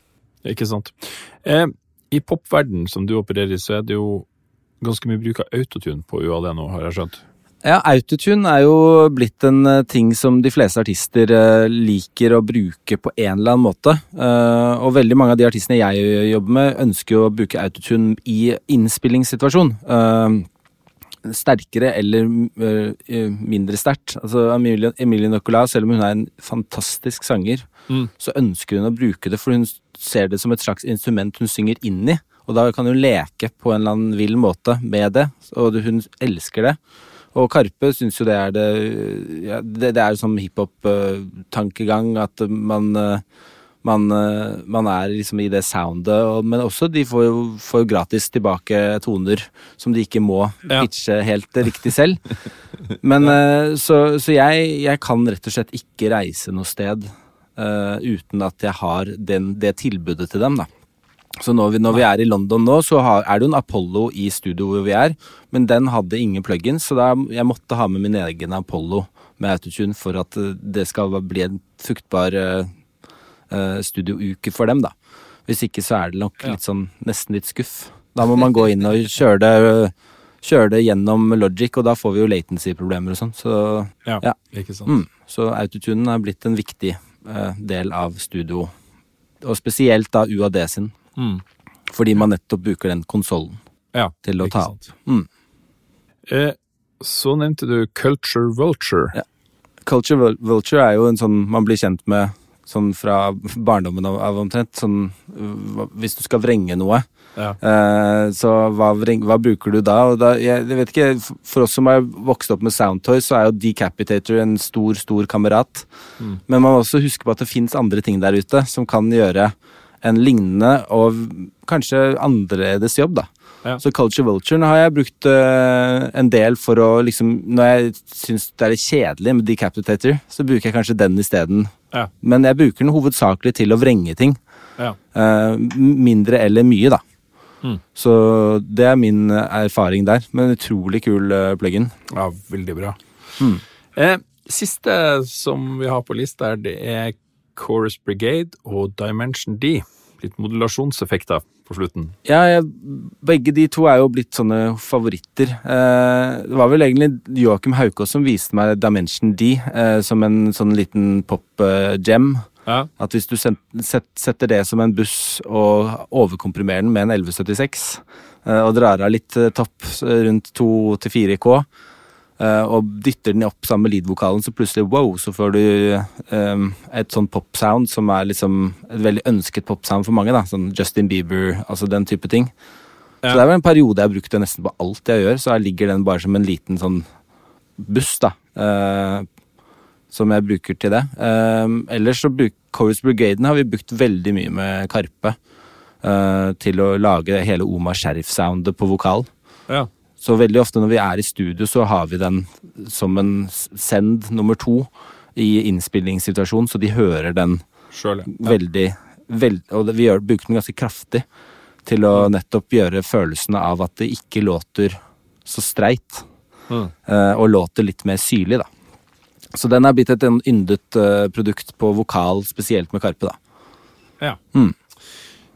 Ikke sant. Eh, I popverden som du opererer i, så er det jo ganske mye bruk av autotune på UAD nå, har jeg skjønt.
Ja, autotune er jo blitt en eh, ting som de fleste artister eh, liker å bruke på en eller annen måte. Eh, og veldig mange av de artistene jeg jobber med, ønsker å bruke autotune i innspillingssituasjon. Eh, sterkere eller eh, mindre sterkt. Altså Emilie, Emilie Nicolas, selv om hun er en fantastisk sanger,
Mm.
så ønsker hun å bruke det, for hun ser det som et slags instrument hun synger inn i. Og da kan hun leke på en eller annen vill måte med det, og hun elsker det. Og Karpe syns jo det er det ja, Det, det er som hiphop-tankegang, at man eh, man, eh, man er liksom i det soundet, men også de får jo, får jo gratis tilbake toner som de ikke må
Ja.
pitche helt riktig selv. Men ja. så, så jeg, jeg kan rett og slett ikke reise noe sted uh, uten at jeg har den, det tilbudet til dem, da. Så når vi, når vi er i London nå, så har, er det jo en Apollo i studio hvor vi er, men den hadde ingen plugins, så da jeg måtte ha med min egen Apollo med autotune for at eh, det skal bli en fruktbar uh, studiouke for dem, da. Hvis ikke så er det nok litt sånn nesten litt skuff. Da må man gå inn og kjøre det, kjøre det gjennom Logic, og da får vi jo latency-problemer og sånn. Så,
Ja,
Ja.
ikke sant.
mm, så autotunen er blitt en viktig uh, del av studio, og spesielt da UAD sin.
Mm.
Fordi man nettopp bruker den konsollen
Ja,
til å ta opp. Mm.
Eh, så nevnte du Culture Vulture.
Ja. Culture vulture er jo en sånn man blir kjent med sånn fra barndommen av, omtrent. Sånn hvis du skal vrenge noe,
Ja.
eh, så hva, vreng, hva bruker du da? Da jeg, jeg vet ikke, For oss som har vokst opp med Soundtoy, så er jo Decapitator en stor, stor kamerat.
Mm.
Men man må også huske på at det fins andre ting der ute som kan gjøre en lignende og kanskje annerledes jobb, da.
Ja.
Så Culture Vulture har jeg brukt uh, en del for å liksom Når jeg syns det er litt kjedelig med Decapitator, så bruker jeg kanskje den isteden.
Ja.
Men jeg bruker den hovedsakelig til å vrenge ting.
Ja.
Uh, mindre eller mye, da.
Mm.
Så det er min eh, erfaring der. Men utrolig kul uh, plug-in.
ja, veldig bra.
Mm.
Eh, siste som vi har på lista, det er Chorus Brigade og Dimension D. Litt modulasjonseffekter på slutten.
Ja, jeg, begge de to er jo blitt sånne favoritter. Eh, det var vel egentlig Joakim Haukås som viste meg Dimension D eh, som en sånn liten pop-gem.
Ja.
At hvis du sen- set, setter det som en buss og overkomprimerer den med en 1176, eh, og drar av litt eh, topp eh, rundt 2-4 K, eh, og dytter den opp sammen med lead-vokalen, så plutselig wow, så får du um, et sånn pop-sound som er liksom et veldig ønsket pop-sound for mange. da, Sånn Justin Bieber, altså den type ting.
Ja.
Så det er vel en periode jeg har brukt det nesten på alt jeg gjør, så her ligger den bare som en liten sånn buss, da. Uh, som jeg bruker til det. Uh, ellers så bruk, Chorus Brigaden har vi brukt veldig mye med Karpe. Uh, til å lage hele Omar Sheriff-soundet på vokal.
Ja.
Så veldig ofte når vi er i studio, så har vi den som en send nummer to i innspillingssituasjonen, så de hører den
Selv, ja.
veldig, veld, Og vi gjør, bruker den ganske kraftig til å nettopp gjøre følelsene av at det ikke låter så streit,
Mm.
eh, og låter litt mer syrlig, da. Så den er blitt et yndet eh, produkt på vokal, spesielt med Karpe, da.
Ja.
Mm.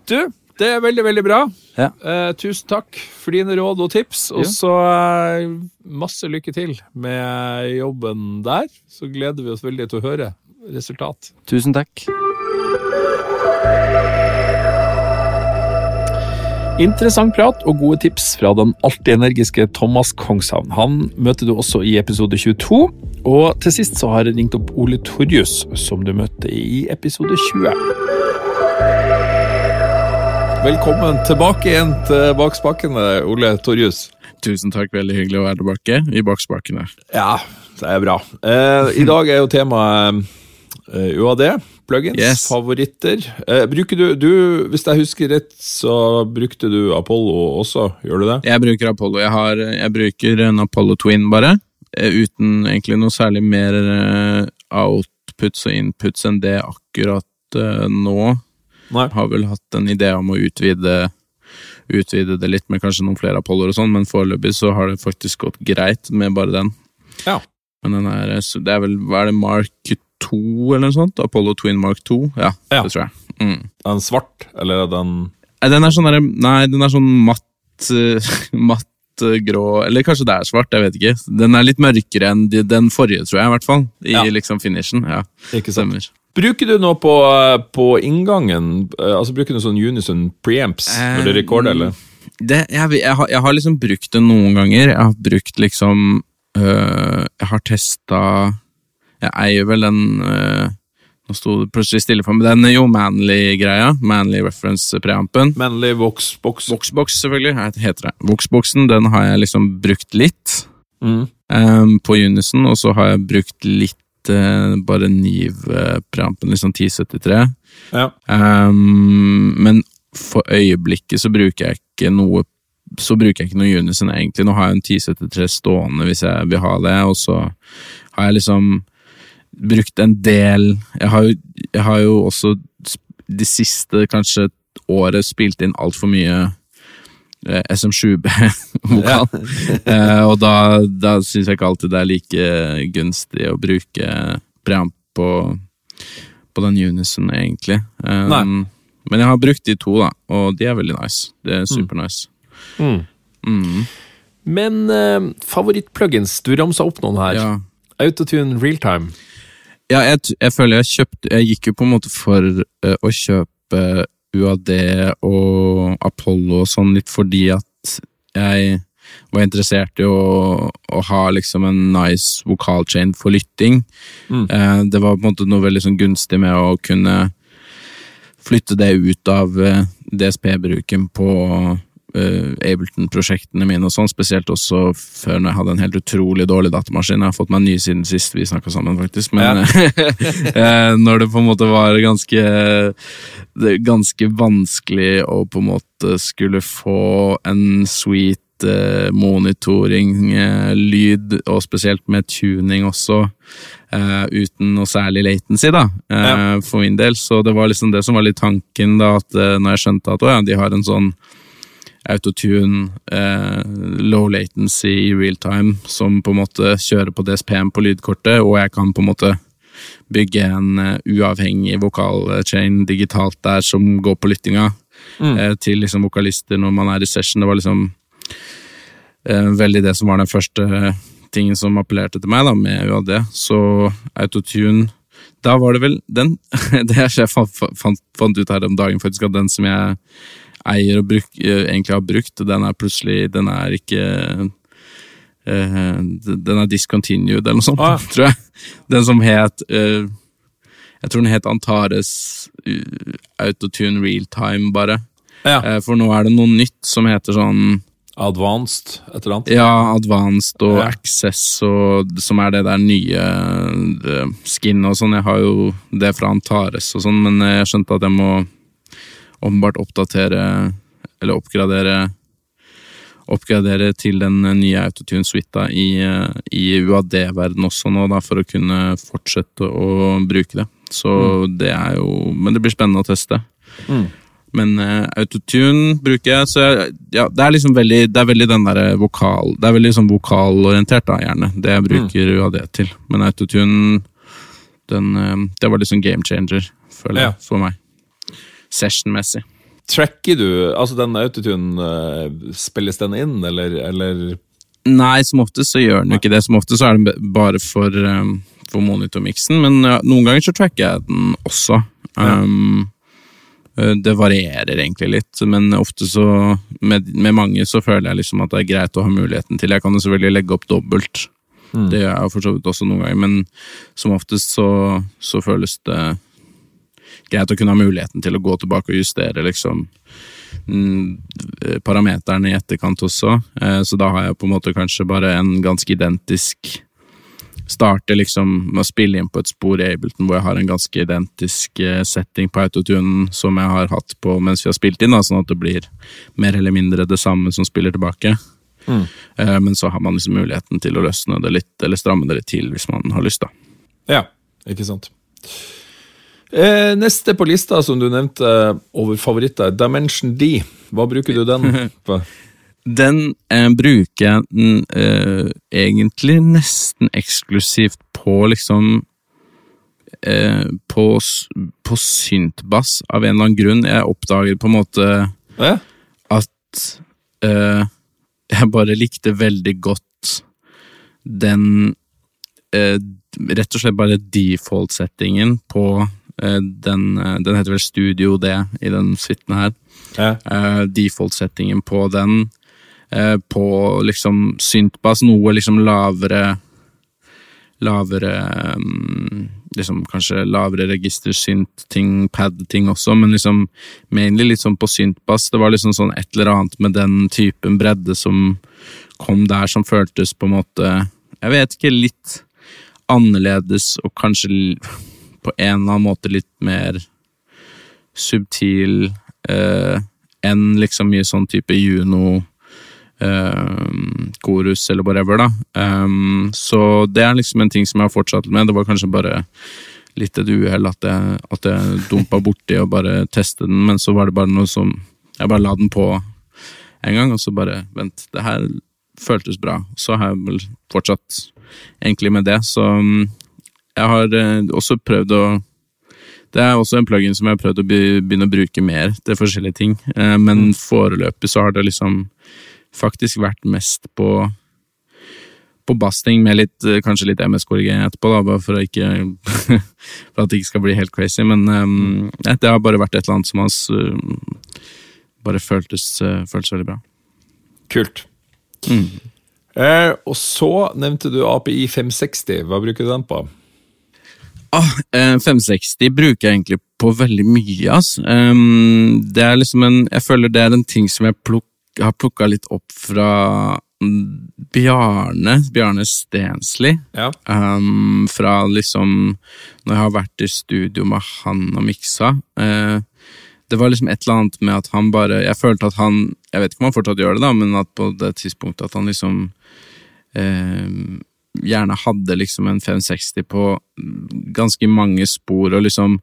Du, det er veldig, veldig bra.
Ja.
Eh, tusen takk for dine råd og tips, og så eh, masse lykke til med jobben der. Så gleder vi oss veldig til å høre resultat.
Tusen takk.
Interessant prat og gode tips fra den alltid energiske Thomas Kongshavn. Han møter du også i episode 22. Og til sist så har jeg ringt opp Ole Torjus, som du møtte i episode 20. Velkommen tilbake igjen til Bakspakkene, Ole Torjus.
Tusen takk, veldig hyggelig å være tilbake i bakspakene.
Ja, det er bra. Eh, I dag er jo temaet eh, UAD, plugins,
Yes.
favoritter. Eh, bruker du, du, hvis jeg husker rett, så brukte du Apollo også, gjør du det?
Jeg bruker Apollo. Jeg, har, jeg bruker en Apollo Twin, bare. eh, Uten egentlig noe særlig mer eh, outputs og inputs enn det akkurat eh, nå.
Nei.
Har vel hatt en idé om å utvide, utvide det litt med kanskje noen flere Apolloer og sånn, men foreløpig så har det faktisk gått greit med bare den.
Ja.
Men den er, det er vel, hva er det, Mark 2 eller noe sånt? Apollo Twin Mark 2? Ja,
Ja.
det tror jeg. Mm.
Er den svart, eller er den
den er sånn derre Nei, den er sånn matt eh, Matt eh, grå Eller kanskje det er svart, jeg vet ikke. Den er litt mørkere enn den forrige, tror jeg, i hvert fall. I
Ja.
liksom finishen. Ja,
Ikke sant?
stemmer.
Bruker du noe på, på inngangen? Eh, Altså Bruker du sånn Unison preamps når du rekorder, eller?
Det, jeg, jeg, har, jeg har liksom brukt det noen ganger. Jeg har brukt liksom øh, Jeg har testa Jeg eier vel den øh, Nå sto det plutselig stille for meg. Den er jo Manly-greia. Manly reference-preampen.
Manly Voxbox.
Voxbox, selvfølgelig, jeg heter det. Voxboxen den har jeg liksom brukt litt.
Mm.
um, på Unison, og så har jeg brukt litt bare Niv-preampen, liksom 1073.
Ja.
Um, men for øyeblikket så bruker jeg ikke noe så bruker jeg ikke noe Unison, egentlig. Nå har jeg en 1073 stående hvis jeg vil ha det, og så har jeg liksom brukt en del Jeg har jo, jeg har jo også de siste kanskje året spilt inn altfor mye eh, SM7B-vokal. eh, og da, da syns jeg ikke alltid det er like gunstig å bruke preamp på, på den unison, egentlig. Um, men jeg har brukt de to, da, og de er veldig nice. Det er supernice.
Mm.
Mm.
Men favoritt plugins du ramsa opp noen her.
Ja.
Autotune realtime.
Ja, jeg, jeg føler jeg kjøpte Jeg gikk jo på en måte for uh, å kjøpe UAD og Apollo og sånn litt fordi at jeg var interessert i å, å ha liksom en nice vokalchain for lytting.
Mm.
Eh, det var på en måte noe veldig sånn gunstig med å kunne flytte det ut av eh, DSP-bruken på Ableton-prosjektene mine og sånn, spesielt også før når jeg hadde en helt utrolig dårlig datamaskin. Jeg har fått meg ny siden sist vi snakka sammen, faktisk, men eh, når det på en måte var ganske ganske vanskelig å på en måte skulle få en sweet eh, monitoring, eh, lyd, og spesielt med tuning også, uh, uten noe særlig latency, da, eh, for min del. Så det var liksom det som var litt tanken, da, at uh, når jeg skjønte at å, ja, de har en sånn autotune, eh, low latency i real time, som på en måte kjører på DSP-en på lydkortet, og jeg kan på en måte bygge en uh, uavhengig vokalchain digitalt der som går på lyttinga eh, til liksom vokalister når man er i session. Det var liksom eh, veldig det som var den første tingen som appellerte til meg da, med UAD. Så autotune Da var det vel den Det jeg fant, fant, fant ut her om dagen, faktisk, at den som jeg eier og bruk, eh, egentlig har brukt, den er plutselig Den er ikke uh, Den er discontinued, eller noe sånt,
Ah.
tror jeg. Den som het uh, Jeg tror den het Antares Autotune Realtime, bare.
Ja.
Uh, for nå er det noe nytt som heter sånn
Advanced, et eller annet.
ja, Advanced og
Ja.
Access, og, som er det der nye det, skin og sånn. Jeg har jo det fra Antares og sånn, men jeg skjønte at jeg må åpenbart oppdatere, eller oppgradere Oppgradere til den nye autotune-suita i, i UAD-verden også nå, da, for å kunne fortsette å bruke det. Så det er jo Men det blir spennende å teste.
Mm.
Men uh, autotune bruker jeg, så jeg, ja, det er liksom veldig Det er veldig den derre vokal Det er veldig sånn vokalorientert, da, gjerne. Det jeg bruker UAD til. Men autotune, den uh, Det var liksom game changer, føler jeg,
Ja.
for meg. Session-messig.
Tracker du Altså, den autotune, eh, spilles den inn, eller, eller
Nei, som oftest så gjør den jo ikke det. Som oftest så er den bare for, um, for monitormiksen, men ja, noen ganger så tracker jeg den også. Um, eh, det varierer egentlig litt, men ofte så med, med mange så føler jeg liksom at det er greit å ha muligheten til. Jeg kan jo selvfølgelig legge opp dobbelt. Det gjør jeg for så vidt også noen ganger, men som oftest så, så føles det greit å kunne ha muligheten til å gå tilbake og justere liksom mm, parameterne i etterkant også. Eh, Så da har jeg på en måte kanskje bare en ganske identisk Starte liksom med å spille inn på et spor i Ableton hvor jeg har en ganske identisk eh, setting på autotunen som jeg har hatt på mens vi har spilt inn, da, sånn at det blir mer eller mindre det samme som spiller tilbake. Mm. Men så har man liksom muligheten til å løsne det litt, eller stramme det litt til hvis man har lyst, da.
Ja, ikke sant. Eh, neste på lista som du nevnte over favoritter, Dimension D. Hva bruker du den på?
Den eh, bruker jeg eh, egentlig nesten eksklusivt på liksom eh, på, på syntbass, av en eller annen grunn. Jeg oppdager på en måte
Ja?
at eh, jeg bare likte veldig godt den eh, Rett og slett bare default-settingen på den eh, Den heter vel Studio D i den suiten her.
Ja.
Eh, Default-settingen på den. eh, på liksom syntbass, noe liksom lavere Lavere mm, Liksom kanskje lavere register, synt-ting, pad-ting også, men liksom mainly litt sånn på syntbass. Det var liksom sånn et eller annet med den typen bredde som kom der, som føltes på en måte Jeg vet ikke, litt annerledes og kanskje på en eller annen måte litt mer subtil eh, enn liksom mye sånn type Juno eh, korus eller whatever, da. Um, så det er liksom en ting som jeg har fortsatt med. Det var kanskje bare litt et uhell at jeg, at jeg dumpa borti og bare testet den, men så var det bare noe som Jeg bare la den på en gang, og så bare Vent, det her føltes bra. Så har jeg vel fortsatt egentlig med det, så mm, jeg har eh, også prøvd å det er også en plugin som jeg har prøvd å begynne å bruke mer til forskjellige ting, eh, men foreløpig så har det liksom faktisk vært mest på på basting med litt, eh, kanskje litt MS-korrigering etterpå, da, bare for, ikke, for at det ikke skal bli helt crazy. Men um, det har bare vært et eller annet som hans uh, bare føltes, uh, føltes veldig bra.
Kult.
Mm.
Eh, og så nevnte du API 560. Hva bruker du den på?
Ah, 560 bruker jeg egentlig på veldig mye. Um, det er liksom en, Jeg føler det er en ting som jeg pluk, har plukka litt opp fra Bjarne, Bjarne Stensli.
Ja.
Um, fra liksom Når jeg har vært i studio med han og miksa. Uh, det var liksom et eller annet med at han bare Jeg følte at han Jeg vet ikke om han fortsatt gjør det, da, men at på det tidspunktet at han liksom uh, gjerne hadde liksom en 560 på ganske mange spor, og liksom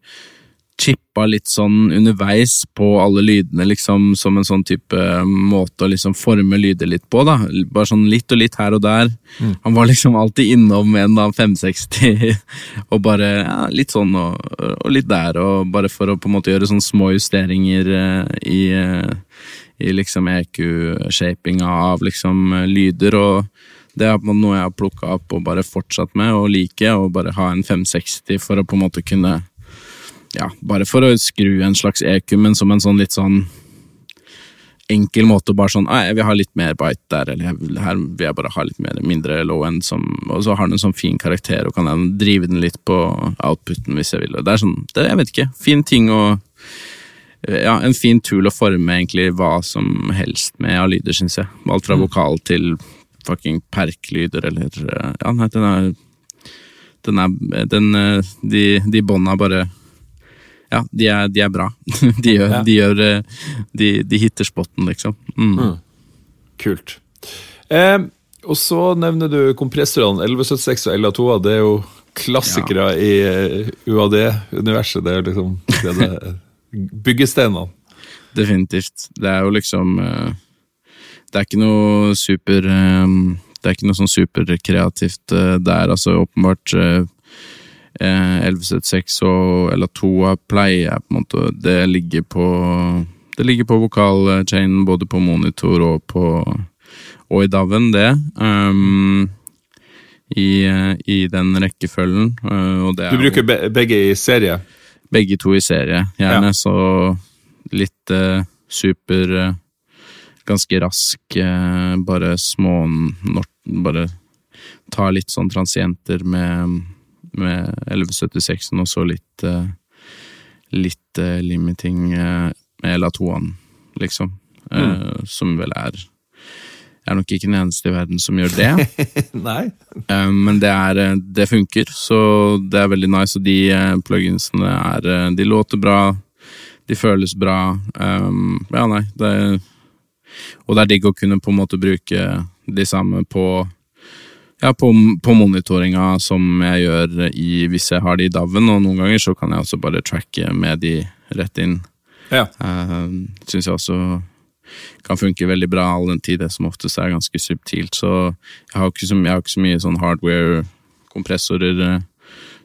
chippa litt sånn underveis på alle lydene, liksom, som en sånn type måte å liksom forme lyder litt på, da. Bare sånn litt og litt her og der.
Mm.
Han var liksom alltid innom en da 560, og bare ja, litt sånn og, og, litt der, og bare for å på en måte gjøre sånne små justeringer uh, i, uh, i liksom EQ-shapinga av liksom lyder, og det er noe jeg har plukka opp og bare fortsatt med og liker, og bare ha en 560 for å på en måte kunne Ja, bare for å skru en slags EQ, men som en sånn litt sånn enkel måte å bare sånn Jeg vil ha litt mer bite der, eller jeg, her vil jeg bare ha litt mer, mindre low end, som, og så har den en sånn fin karakter, og kan jeg drive den litt på outputen hvis jeg vil. Det er sånn, det, jeg vet ikke, fin ting å ja, en fin tool å forme egentlig hva som helst med av lyder, syns jeg. Alt fra vokal til fucking perklyder eller Ja, nei, den er Den er den, De, de bånda bare Ja, de er, de er bra. De gjør,
Ja.
de, gjør de, de hitter spotten, liksom. Mm.
Mm. Kult. Eh, og så nevner du kompressorene 1176 og LA2. Det er jo klassikere i eh, UAD-universet. Det er liksom det det, byggestenene.
Definitivt. Det er jo liksom eh, Det er ikke noe super eh, Det er ikke noe sånn superkreativt eh, der, altså åpenbart eh, eh, 1176 og LA2 pleier på en måte Det ligger på Det ligger på vokalchainen både på monitor og på og i DAV-en, det. Um, i, eh, I den rekkefølgen. eh, og det er
Du bruker be begge i serie.
begge to i serie, gjerne.
Ja.
Så litt uh, super eh, Ganske rask, eh, bare små Bare ta litt sånn transienter med, med 1176-en, og så litt eh, Litt eh, limiting med LA2-en, liksom. Mm. Som vel er Jeg er nok ikke den eneste i verden som gjør det.
Nei.
Men det, er, det funker, så det er veldig nice. Og de pluginsene er De låter bra, de føles bra. Ja, nei, det Og det er digg å kunne på en måte bruke de samme på ja, på, på monitoringa som jeg gjør i, hvis jeg har de i DAV-en, og noen ganger så kan jeg også bare tracke med de rett inn.
Ja.
Uh, Syns jeg også kan funke veldig bra, all den tid det som oftest er ganske subtilt. Så jeg har ikke så, jeg har ikke så mye sånn hardware-kompressorer eh,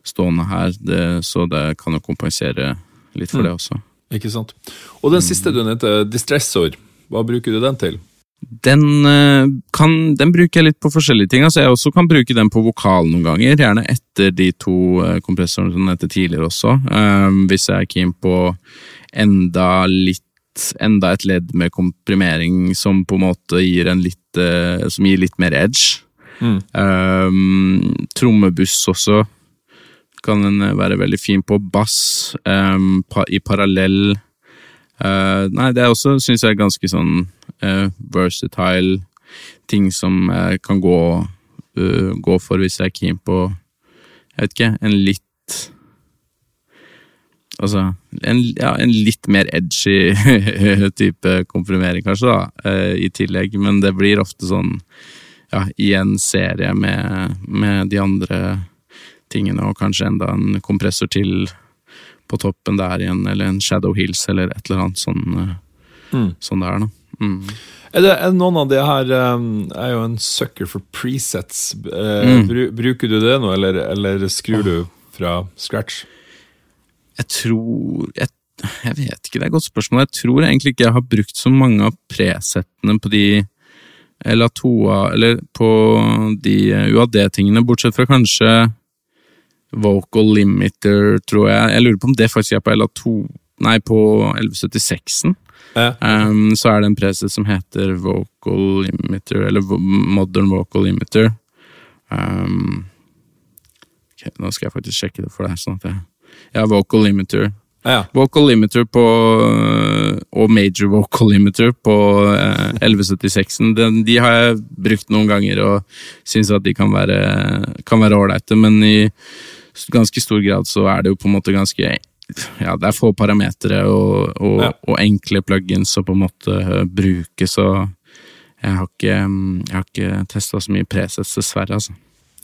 stående her, det, så det kan jo kompensere litt for det også.
Ikke sant. Og den siste du nevnte, distressor. Hva bruker du den til?
Den, eh, kan, den bruker jeg litt på forskjellige ting. Altså jeg også kan bruke den på vokal noen ganger, gjerne etter de to eh, kompressorene som heter tidligere også. Um, hvis jeg er keen på enda litt Enda et ledd med komprimering som på en måte gir en litt uh, Som gir litt mer edge.
Mm.
Um, trommebuss også kan den være veldig fin på. Bass um, pa, i parallell. Eh, nei, det er også, syns jeg, ganske sånn uh, versatile ting som jeg kan gå, uh, gå for hvis jeg er keen på Jeg vet ikke, en litt Altså, en, ja, en litt mer edgy type komprimering, kanskje, da, eh, i tillegg. Men det blir ofte sånn, ja, i en serie med, med de andre tingene, og kanskje enda en kompressor til på toppen der igjen, eller en Shadow Hills, eller et eller annet sånn, eh,
Mm.
sånn der, da. Mm.
Er det er noen av de her um, er jo en sucker for presets. Uh,
Mm.
bru, bruker du det nå, eller, eller skrur du fra scratch?
Jeg tror jeg, jeg vet ikke, det er et godt spørsmål. Jeg tror egentlig ikke jeg har brukt så mange av presettene på de eller Toa, eller på de UAD-tingene, bortsett fra kanskje Vocal Limiter, tror jeg. Jeg lurer på om det faktisk er på LA2 Nei, på 1176-en.
Ja.
Um, så er det en preset som heter Vocal Limiter, eller Modern Vocal Limiter. Um, okay, nå skal jeg faktisk sjekke det for deg. Sånn at jeg, ja, Vocal Limiter.
Ja.
Vocal Limiter på og Major Vocal Limiter på eh, 1176-en. De har jeg brukt noen ganger og syns at de kan være kan være ålreite, men i ganske stor grad så er det jo på en måte ganske ja, det er få parametere og, og,
Ja.
og enkle plugins å på en måte eh, bruke, så jeg har ikke, jeg har ikke testa så mye presets, dessverre. altså.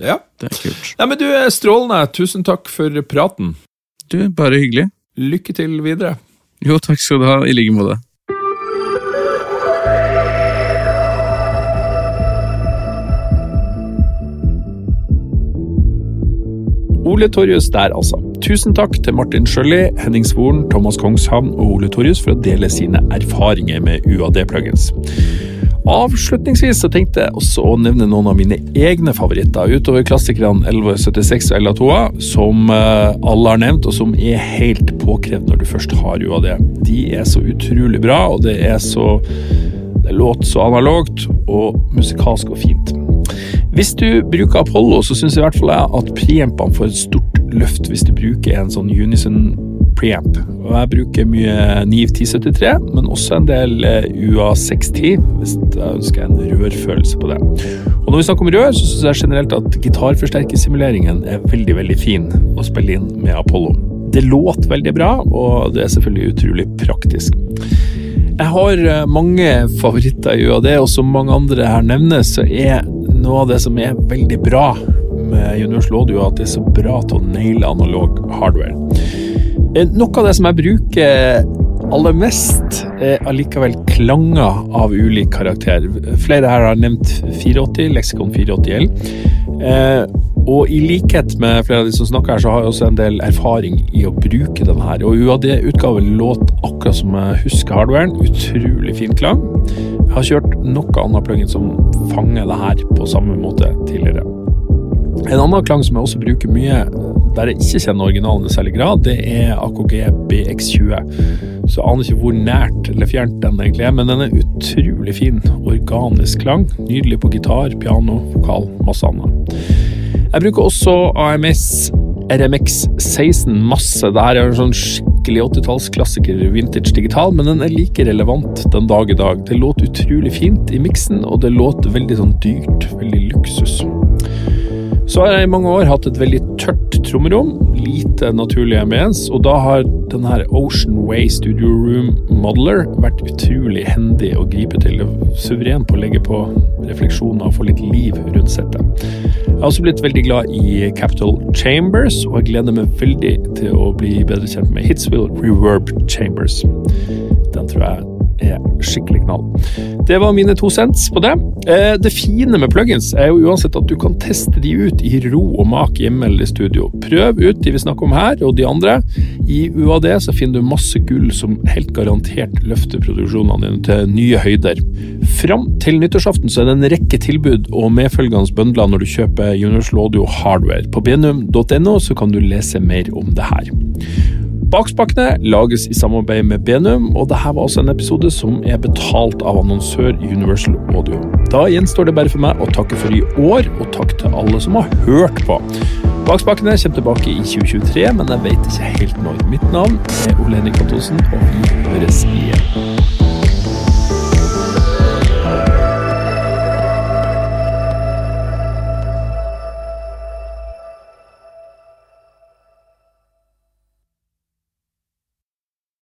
ja.
Det er kult.
Nei, men du er strålende. Tusen takk for praten.
Du, bare hyggelig.
Lykke til videre.
Jo, takk skal du ha. I like måte.
Ole Torjus der, altså. Tusen takk til Martin Sjølli, Henning Svoren, Thomas Kongshavn og Ole Torjus for å dele sine erfaringer med UAD-plugins. Avslutningsvis så tenkte jeg også å nevne noen av mine egne favoritter, utover klassikerne 1176 og LA2, som eh, alle har nevnt, og som er helt påkrevd når du først har UAD. De er så utrolig bra, og det er så det låter så analogt og musikalsk og fint. Hvis du bruker Apollo, så syns i hvert fall jeg at preampene får et stort løft hvis du bruker en sånn Unison preamp. Og jeg bruker mye Niv 1073, men også en del eh, UA610 hvis jeg ønsker en rørfølelse på det. Og når vi snakker om rør, så syns jeg generelt at gitarforsterkersimuleringen er veldig, veldig fin å spille inn med Apollo. Det låter veldig bra, og det er selvfølgelig utrolig praktisk. Jeg har eh, mange favoritter i UAD, og som mange andre her nevner, så er noe av det som er veldig bra med Universal Audio, at det er så bra til å naile analog hardware. Eh, Noe av det som jeg bruker aller mest, er allikevel klanger av ulik karakter. Flere her har nevnt 480, leksikon 480L. Eh, og i likhet med flere av de som snakker her, så har jeg også en del erfaring i å bruke den her. Og UAD-utgaven låt akkurat som jeg husker hardwaren. Utrolig fin klang. Jeg har kjørt noe annet plugin som fanger det her på samme måte tidligere. En annen klang som jeg også bruker mye, der jeg ikke kjenner originalen i særlig grad, det er AKG BX20. Så jeg aner ikke hvor nært eller fjernt den egentlig er, men den er utrolig fin. Organisk klang. Nydelig på gitar, piano, vokal, masse annet. Jeg bruker også AMS RMX 16 masse. Dette er en sånn skikkelig 80-tallsklassiker, vintage digital, men den er like relevant den dag i dag. Det låter utrolig fint i miksen, og det låter veldig sånn dyrt. Veldig luksus. Så har jeg i mange år hatt et veldig tørt trommerom, lite naturlig ambiens, og da har denne Ocean Way Studio Room Modeler vært utrolig hendig å gripe til. Suveren på å legge på refleksjoner og få litt liv rundt settet. Jeg har også blitt veldig glad i Capital Chambers, og jeg gleder meg veldig til å bli bedre kjent med Hitsville Reverb Chambers. Den tror jeg er skikkelig knall. Det var mine to cents på det. Eh, Det fine med plugins er jo uansett at du kan teste de ut i ro og mak hjemme eller i studio. Prøv ut de vi snakker om her, og de andre. I UAD så finner du masse gull som helt garantert løfter produksjonene dine til nye høyder. Fram til nyttårsaften så er det en rekke tilbud og medfølgende bøndler når du kjøper Universal Audio Hardware. På benum.no så kan du lese mer om det her. Bakspakkene lages i samarbeid med Benum, og dette var også en episode som er betalt av annonsør Universal Audio. Da gjenstår det bare for meg å takke for i år, og takk til alle som har hørt på. Bakspakkene kommer tilbake i 2023, men jeg vet ikke helt når. Mitt navn er Ole Henrik Ottosen, og vi høres igjen.